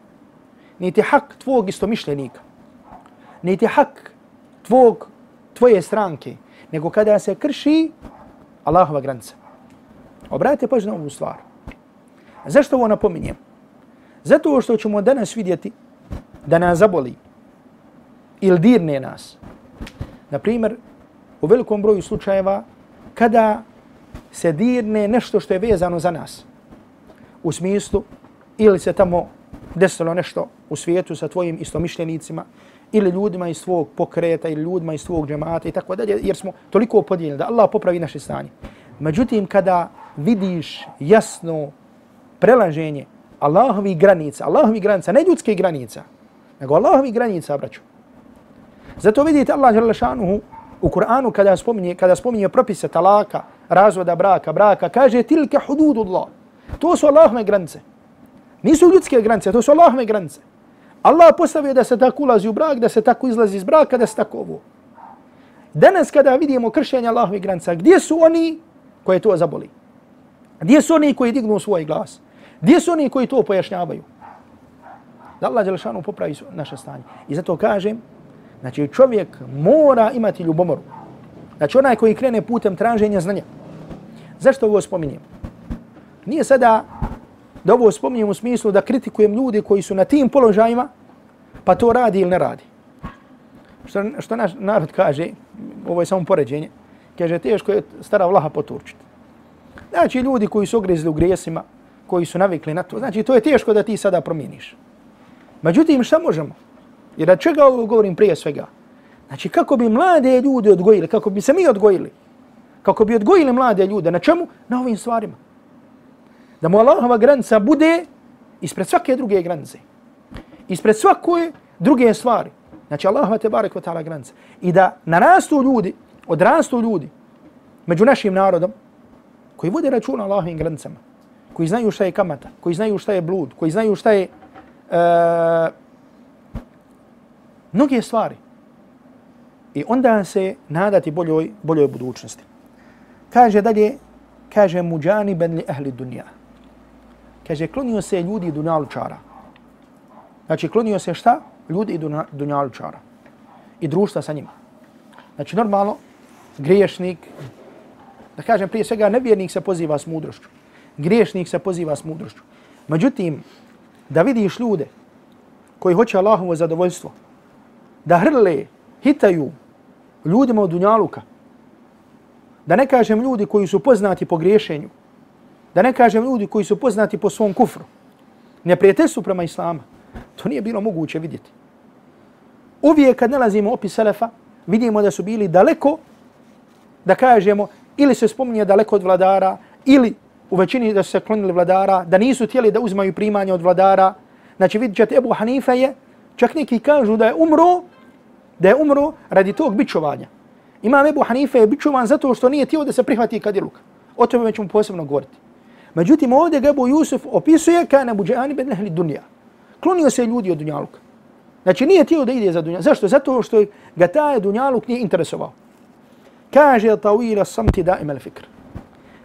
niti hak tvog istomišljenika, niti hak tvog tvoje stranke, nego kada se krši Allahova granica. Obratite pažnju na ovu stvar. Zašto ovo napominjem? Zato što ćemo danas vidjeti da nas zaboli ili dirne nas. Na primjer, u velikom broju slučajeva kada se dirne nešto što je vezano za nas. U smislu ili se tamo desilo nešto u svijetu sa tvojim istomišljenicima ili ljudima iz svog pokreta ili ljudima iz svog džemata i tako dalje, jer smo toliko podijeljeni da Allah popravi naše stanje. Međutim, kada vidiš jasno prelaženje Allahovi granica, Allahovi granica, ne ljudske granica, nego Allahovi granica, braću. Zato vidite Allah dželle šanuhu u Kur'anu kada spominje kada spominje propise talaka, razvoda braka, braka, kaže tilke hududullah. To su Allahove granice. Nisu ljudske granice, to su Allahove granice. Allah postavio da se tako ulazi u brak, da se tako izlazi iz braka, da se tako ovo. Danas kada vidimo kršenje Allahove granica, gdje su oni koji to zaboli? Gdje su oni koji dignu svoj glas? Gdje su oni koji to pojašnjavaju? Da Allah Đelešanu popravi naše stanje. I zato kažem, znači čovjek mora imati ljubomoru. Znači onaj koji krene putem traženja znanja. Zašto ovo spominjem? Nije sada da ovo spominjem u smislu da kritikujem ljude koji su na tim položajima, pa to radi ili ne radi. Što, što naš narod kaže, ovo je samo poređenje, kaže teško je stara vlaha poturčiti. Znači ljudi koji su ogrezli u grijesima, koji su navikli na to, znači to je teško da ti sada promijeniš. Međutim, šta možemo? Jer da čega ovo govorim prije svega? Znači kako bi mlade ljude odgojili, kako bi se mi odgojili, kako bi odgojili mlade ljude, na čemu? Na ovim stvarima. Da mu Allahova granica bude ispred svake druge granice. Ispred svake druge stvari. Znači Allahova te barek ta'ala granica. I da narastu ljudi, odrastu ljudi među našim narodom koji vode računa Allahovim granicama, koji znaju šta je kamata, koji znaju šta je blud, koji znaju šta je uh, mnoge stvari. I onda se nadati boljoj, boljoj budućnosti. Kaže dalje, kaže muđani ben li ahli dunja. Kaže, klonio se ljudi dunjalučara. Znači, klonio se šta? Ljudi i dunjalučara. I društva sa njima. Znači, normalno, griješnik, da kažem prije svega, nevjernik se poziva s mudrošću. Griješnik se poziva s mudrošću. Međutim, da vidiš ljude koji hoće Allahovo zadovoljstvo, da hrle, hitaju ljudima od Dunjaluka, da ne kažem ljudi koji su poznati po griješenju, da ne kažem ljudi koji su poznati po svom kufru, neprijateljstvu prema Islama, to nije bilo moguće vidjeti. Uvijek kad nalazimo opis Selefa, vidimo da su bili daleko, da kažemo, ili se spominje daleko od vladara, ili u većini da su se klonili vladara, da nisu tijeli da uzmaju primanje od vladara. Znači vidjet ćete Ebu Hanife je, čak neki kažu da je umro, da je umro radi tog bičovanja. Imam Ebu Hanife je bičovan zato što nije tijelo da se prihvati kadiluk. O tome ćemo posebno govoriti. Međutim, ovdje ga Ebu Jusuf opisuje kao na buđani ben nehli dunja. Klonio se ljudi od dunjaluka. Znači nije tijelo da ide za dunjaluk. Zašto? Zato što ga taj dunjaluk nije interesovao. Kaže Tawila samti da ima fikr.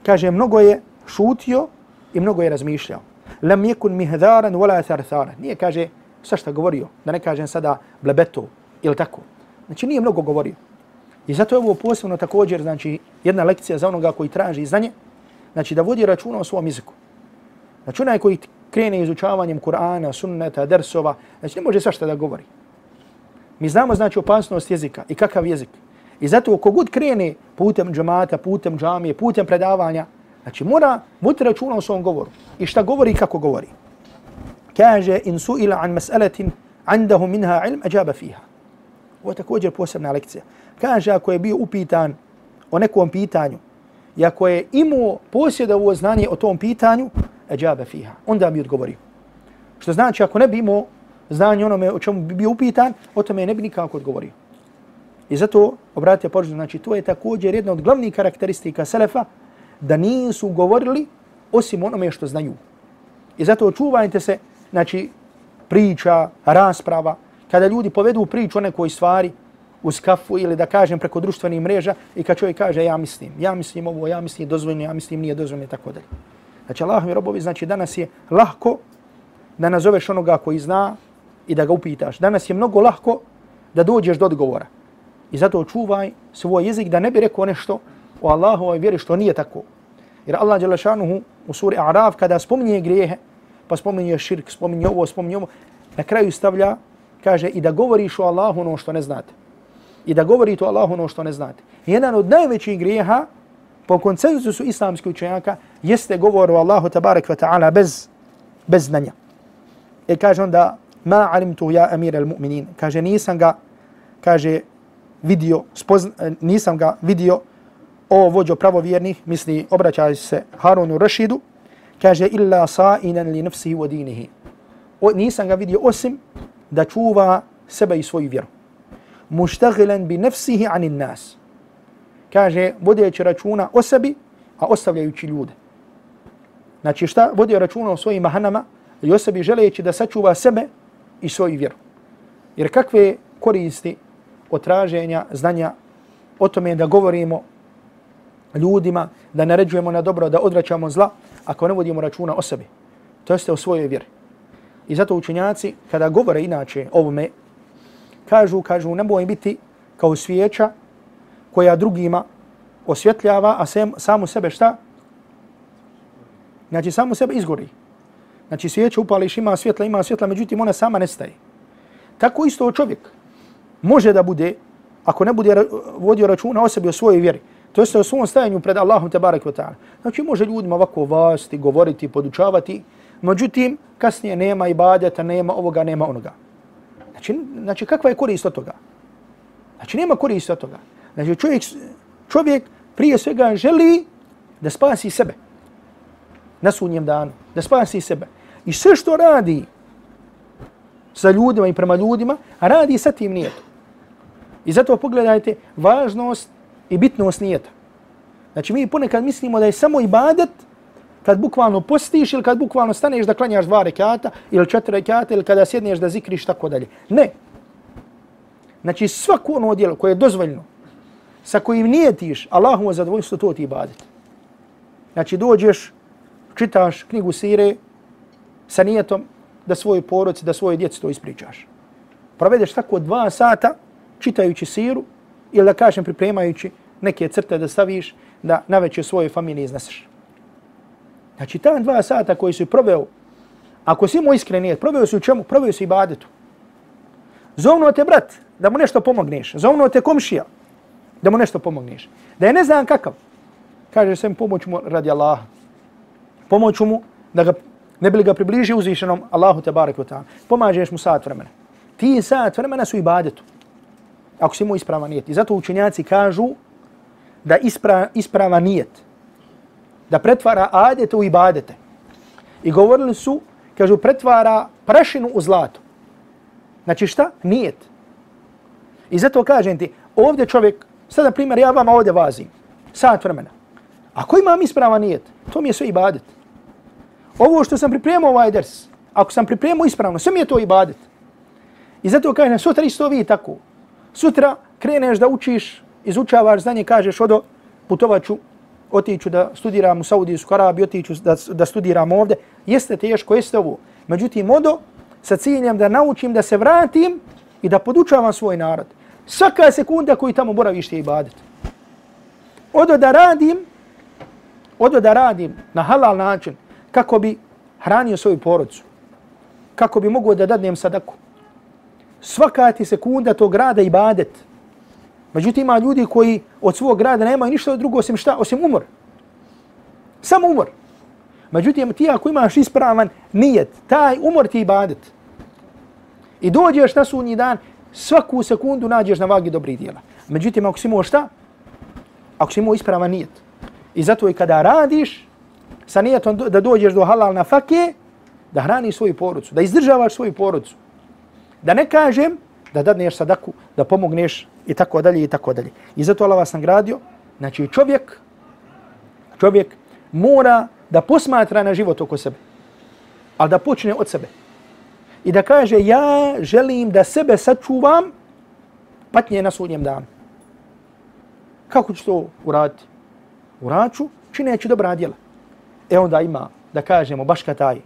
Kaže mnogo je šutio i mnogo je razmišljao. Lam yakun mihdaran wala tharthara. Nije kaže sa šta govorio, da ne kažem sada blebeto ili tako. Znači nije mnogo govorio. I zato je ovo posebno također znači jedna lekcija za onoga koji traži znanje, znači da vodi računa o svom jeziku. Znači onaj koji krene izučavanjem Kur'ana, sunneta, dersova, znači ne može svašta da govori. Mi znamo znači opasnost jezika i kakav jezik. I zato kogod krene putem džamata, putem džamije, putem predavanja, znači mora voditi računa o svom govoru. I šta govori i kako govori. Kaže, in su ila an mas'alatin andahu minha ilm, ađaba fiha. Ovo je također posebna lekcija. Kaže, ako je bio upitan o nekom pitanju, i ako je imao posjedovo znanje o tom pitanju, ađaba fiha. Onda bi odgovorio. Što znači, ako ne bi imao znanje onome o čemu bi bio upitan, o tome ne bi nikako odgovorio. I zato, obratite pažnju, znači to je također jedna od glavnih karakteristika Selefa, da nisu govorili osim onome što znaju. I zato čuvajte se, znači, priča, rasprava, kada ljudi povedu priču o nekoj stvari uz kafu ili da kažem preko društvenih mreža i kad čovjek kaže ja mislim, ja mislim ovo, ja mislim dozvoljno, ja mislim nije dozvoljno i tako dalje. Znači, Allah mi robovi, znači danas je lahko da nazoveš onoga koji zna i da ga upitaš. Danas je mnogo lahko da dođeš do odgovora. I zato čuvaj svoj jezik da ne bi rekao nešto o Allahovoj vjeri što nije tako. Jer Allah Đelešanuhu u suri A'raf kada spominje grijehe, pa spominje širk, spominje ovo, spominje ovo, na kraju stavlja, kaže i da govoriš o Allahu ono što ne znate. I da govorite o Allahu ono što ne znate. Jedan od najvećih grijeha po konsenzusu islamskih učenjaka jeste govor o Allahu tabarak wa ta'ala bez, bez znanja. I kaže onda, ma alimtu ja amir al mu'minin. Kaže, nisam ga, kaže, vidio, spozna, e, nisam ga vidio o vođo pravovjernih, misli, obraćaj se Harunu Rašidu, kaže, illa sa'inan li nafsihi wa dinihi. O, nisam ga vidio osim da čuva sebe i svoju vjeru. muštagilan bi nafsihi anin nas. Kaže, vodeći računa o sebi, a ostavljajući ljude. Znači šta? Vodio računa o svojim mahanama i o sebi želeći da sačuva sebe i svoju vjeru. Jer kakve koristi od traženja, znanja, o tome da govorimo ljudima, da naređujemo na dobro, da odraćamo zla, ako ne vodimo računa o sebi. To jeste o svojoj vjeri. I zato učenjaci, kada govore inače ovome, kažu, kažu, ne bojim biti kao svijeća koja drugima osvjetljava, a sem, samu sebe šta? Znači, samu sebe izgori. Znači, svijeća upališ, ima svjetla, ima svjetla, međutim, ona sama nestaje. Tako isto čovjek može da bude, ako ne bude vodio računa o sebi, o svojoj vjeri, to jeste o svom stajanju pred Allahom te barek ta'ala. Znači, može ljudima ovako vasti, govoriti, podučavati, međutim, kasnije nema ibadeta, nema ovoga, nema onoga. Znači, znači kakva je korist od toga? Znači, nema korist od toga. Znači, čovjek, čovjek prije svega želi da spasi sebe na sunnjem danu, da spasi sebe. I sve što radi sa ljudima i prema ljudima, radi sa tim nijetom. I zato pogledajte važnost i bitnost nijeta. Znači mi ponekad mislimo da je samo ibadet kad bukvalno postiš ili kad bukvalno staneš da klanjaš dva rekata ili četiri rekata ili kada sjedneš da zikriš tako dalje. Ne. Znači svako ono djelo koje je dozvoljno sa kojim nijetiš Allahu zadovoljstvo to ti ibadet. Znači dođeš, čitaš knjigu sire sa nijetom da svojoj poroci, da svoje djeci to ispričaš. Provedeš tako dva sata čitajući siru ili da kažem pripremajući neke crte da staviš da naveće svojoj familiji izneseš. Znači, ta dva sata koji su proveo, ako si imao iskreni, proveo si u čemu? Proveo si ibadetu. Zovno Zovnuo te brat da mu nešto pomogneš. Zovnuo te komšija da mu nešto pomogneš. Da je ne znam kakav. Kaže sam pomoć mu radi Allaha. Pomoć mu da ga ne bi ga približio uzvišenom Allahu te barek u ta'ala. Pomažeš mu sat vremena. Ti sat vremena su ibadetu. Ako si imao ispravan nijet. I zato učenjaci kažu da ispra, ispravan nijet, da pretvara adete u ibadete. I govorili su, kažu, pretvara prašinu u zlato. Znači šta? Nijet. I zato kažem ti, ovdje čovjek, sada primjer, ja vama ovdje vazim, sat vremena. Ako imam ispravan nijet, to mi je sve ibadet. Ovo što sam pripremio ovaj ders, ako sam pripremio ispravno, sve mi je to ibadet. I zato kažem, sutra isto vi tako. Sutra kreneš da učiš izučavaš znanje, kažeš odo, putovaću, otiću da studiram u Saudijsku Arabiju, otiću da, da studiram ovde, jeste teško, jeste ovo. Međutim, odo, sa ciljem da naučim, da se vratim i da podučavam svoj narod. Svaka sekunda koju tamo boraviš je ibadet. Odo da radim, odo da radim na halal način, kako bi hranio svoju porodcu, kako bi mogo da dadnem sadaku. Svaka ti sekunda tog rada ibadet. Međutim, ima ljudi koji od svog grada nemaju ništa drugo osim šta, osim umor. Samo umor. Međutim, ti ako imaš ispravan nijet, taj umor ti ibadet. I dođeš na sunji dan, svaku sekundu nađeš na vagi dobrih dijela. Međutim, ako si imao šta? Ako si imao ispravan nijet. I zato i kada radiš, sa nijetom da dođeš do halal na fakje, da hraniš svoju porodcu, da izdržavaš svoju porodcu. Da ne kažem da dadneš sadaku, da pomogneš i tako dalje i tako dalje. I zato Allah vas nagradio. Znači čovjek, čovjek mora da posmatra na život oko sebe. Ali da počne od sebe. I da kaže ja želim da sebe sačuvam patnje na sudnjem danu. Kako ću to uraditi? Uraću čineći dobra djela. E onda ima da kažemo baš ka taj.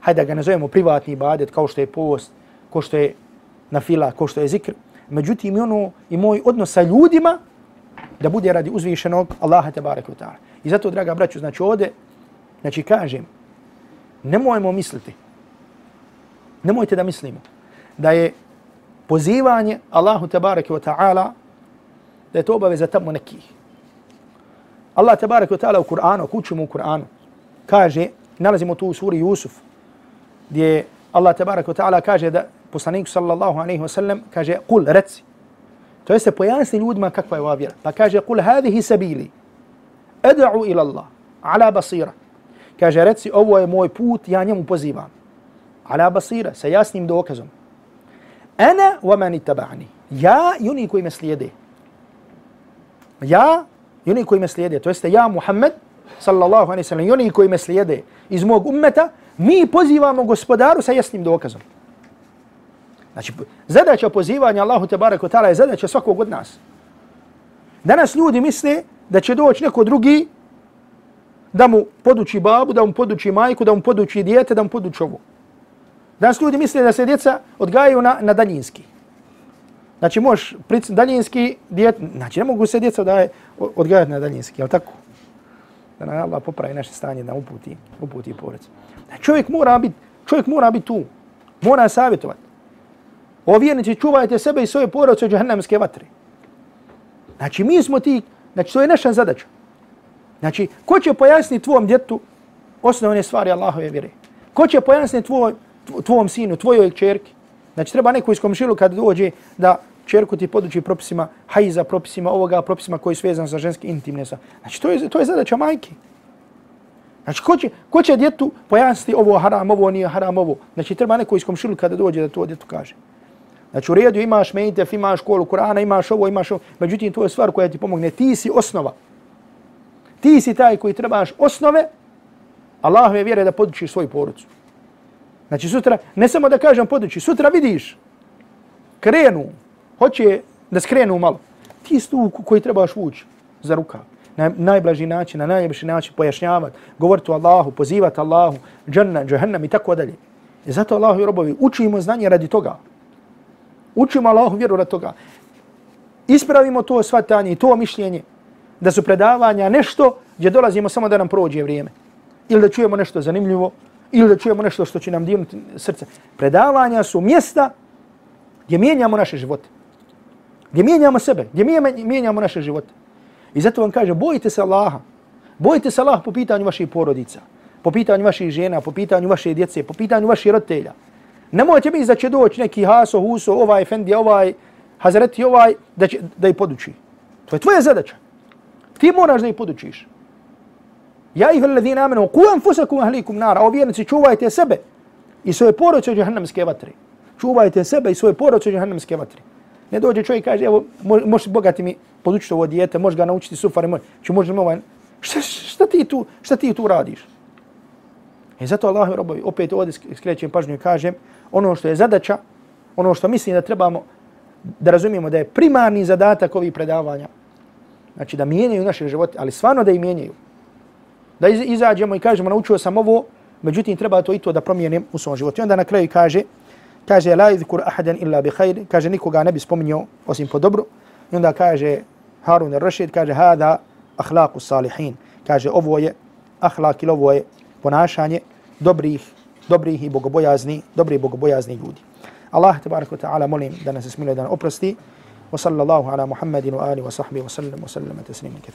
Hajde da ga nazovemo privatni ibadet kao što je post, ko što je na fila, ko što je zikr međutim i ono i moj odnos sa ljudima da bude radi uzvišenog Allaha te barek ta'ala. I zato, draga braću, znači ovde, znači kažem, nemojmo misliti, nemojte da mislimo da je pozivanje Allahu te barek ta'ala da je to obaveza tamo nekih. Allah te barek ta'ala u Kur'anu, ako učimo u Kur'anu, kaže, nalazimo tu u suri Jusuf, gdje Allah te barek ta'ala kaže da poslanik sallallahu alaihi wa sallam kaže kul reci. To jeste pojasni ljudima kakva je ova vjera. Pa kaže kul hadihi sabili ad'u ila Allah ala basira. Kaže reci ovo je moj put ja njemu pozivam. Ala basira sa jasnim dokazom. Ana wa man ittaba'ani. Ja i oni koji me slijede. Ja i oni koji me slijede. To jeste ja, Muhammed, sallallahu alaihi sallam, i oni koji me slijede. Iz mog ummeta, mi pozivamo gospodaru sa jasnim dokazom. Znači, zadaća pozivanja Allahu te barek je zadaća svakog od nas. Danas ljudi misle da će doći neko drugi da mu poduči babu, da mu poduči majku, da mu poduči dijete, da mu poduči ovo. Danas ljudi misle da se djeca odgajaju na, na daljinski. Znači, možeš pric, daljinski dijete, znači ne mogu se djeca da odgajati na daljinski, jel tako? Da nam Allah popravi naše stanje da uputi, uputi porec. Znači, čovjek mora biti čovjek mora biti tu, mora savjetovati. O vjernici, čuvajte sebe i svoje porodice od džahannamske vatre. Znači, mi smo ti, znači, to je naša zadaća. Znači, ko će pojasniti tvom djetu osnovne stvari Allahove vjere? Ko će pojasniti tvoj, tvom sinu, tvojoj čerki? Znači, treba neko iz komšilu kad dođe da čerku ti poduči propisima hajza, propisima ovoga, propisima koji su vezani za ženske intimne. Znači, to je, to je zadaća majke. Znači, ko će, ko će djetu pojasniti ovo haram, ovo nije haram, ovo? Znači, treba neko iz komšilu kada dođe da to djetu kaže. Znači, u redu imaš mejtef, imaš školu Kur'ana, imaš ovo, imaš ovo. Međutim, to je stvar koja ti pomogne. Ti si osnova. Ti si taj koji trebaš osnove, Allah me vjere da podučiš svoju porucu. Znači sutra, ne samo da kažem poduči, sutra vidiš, krenu, hoće da skrenu malo. Ti si tu koji trebaš vući za ruka. Na najblaži način, na najljepši način pojašnjavati, govoriti o Allahu, pozivati Allahu, džanna, džahannam i tako dalje. I zato Allahu i robovi učimo znanje radi toga. Učimo Allahu vjeru rad toga. Ispravimo to svatanje i to mišljenje da su predavanja nešto gdje dolazimo samo da nam prođe vrijeme. Ili da čujemo nešto zanimljivo, ili da čujemo nešto što će nam dirnuti srce. Predavanja su mjesta gdje mijenjamo naše živote. Gdje mijenjamo sebe, gdje mijenjamo naše živote. I zato vam kaže, bojite se Allaha. Bojite se Allaha po pitanju vaših porodica, po pitanju vaših žena, po pitanju vaše djece, po pitanju vaših roditelja. Nemojte mi da će doći neki haso, huso, ovaj, fendi, ovaj, hazreti, ovaj, da, će, da ih poduči. To je tvoja zadaća. Ti moraš da ih podučiš. Ja ih alladhina amanu ku anfusakum ahlikum nar. O vjernici čuvajte sebe i svoje porodice od džehennemske vatre. Čuvajte sebe i svoje porodice od džehennemske vatre. Ne dođe čovjek kaže evo možeš bogati mi podučiti ovo dijete, možeš ga naučiti sufar, znači, možeš, možeš mi ovaj šta, šta ti tu, šta ti tu radiš? I zato Allah robovi opet ovdje skrećem pažnju i kažem ono što je zadaća, ono što mislim da trebamo da razumijemo da je primarni zadatak ovih predavanja, znači da mijenjaju naše živote, ali stvarno da i mijenjaju. Da izađemo i kažemo naučio sam ovo, međutim treba to i to da promijenim u svom životu. I onda na kraju kaže, kaže la izkur ahadan illa bi khair, kaže nikoga ne bi spominjao osim po dobru. I onda kaže Harun al-Rashid, kaže hada akhlaqu salihin. Kaže ovo je akhlaq ili ovo je ponašanje dobrih, dobri i bogobojazni, dobri i bogobojazni ljudi. Allah tebareku ta'ala molim da nas smiluje da oprosti. Wa sallallahu ala Muhammedin wa ali wa sahbihi wa sallam wa sallam wa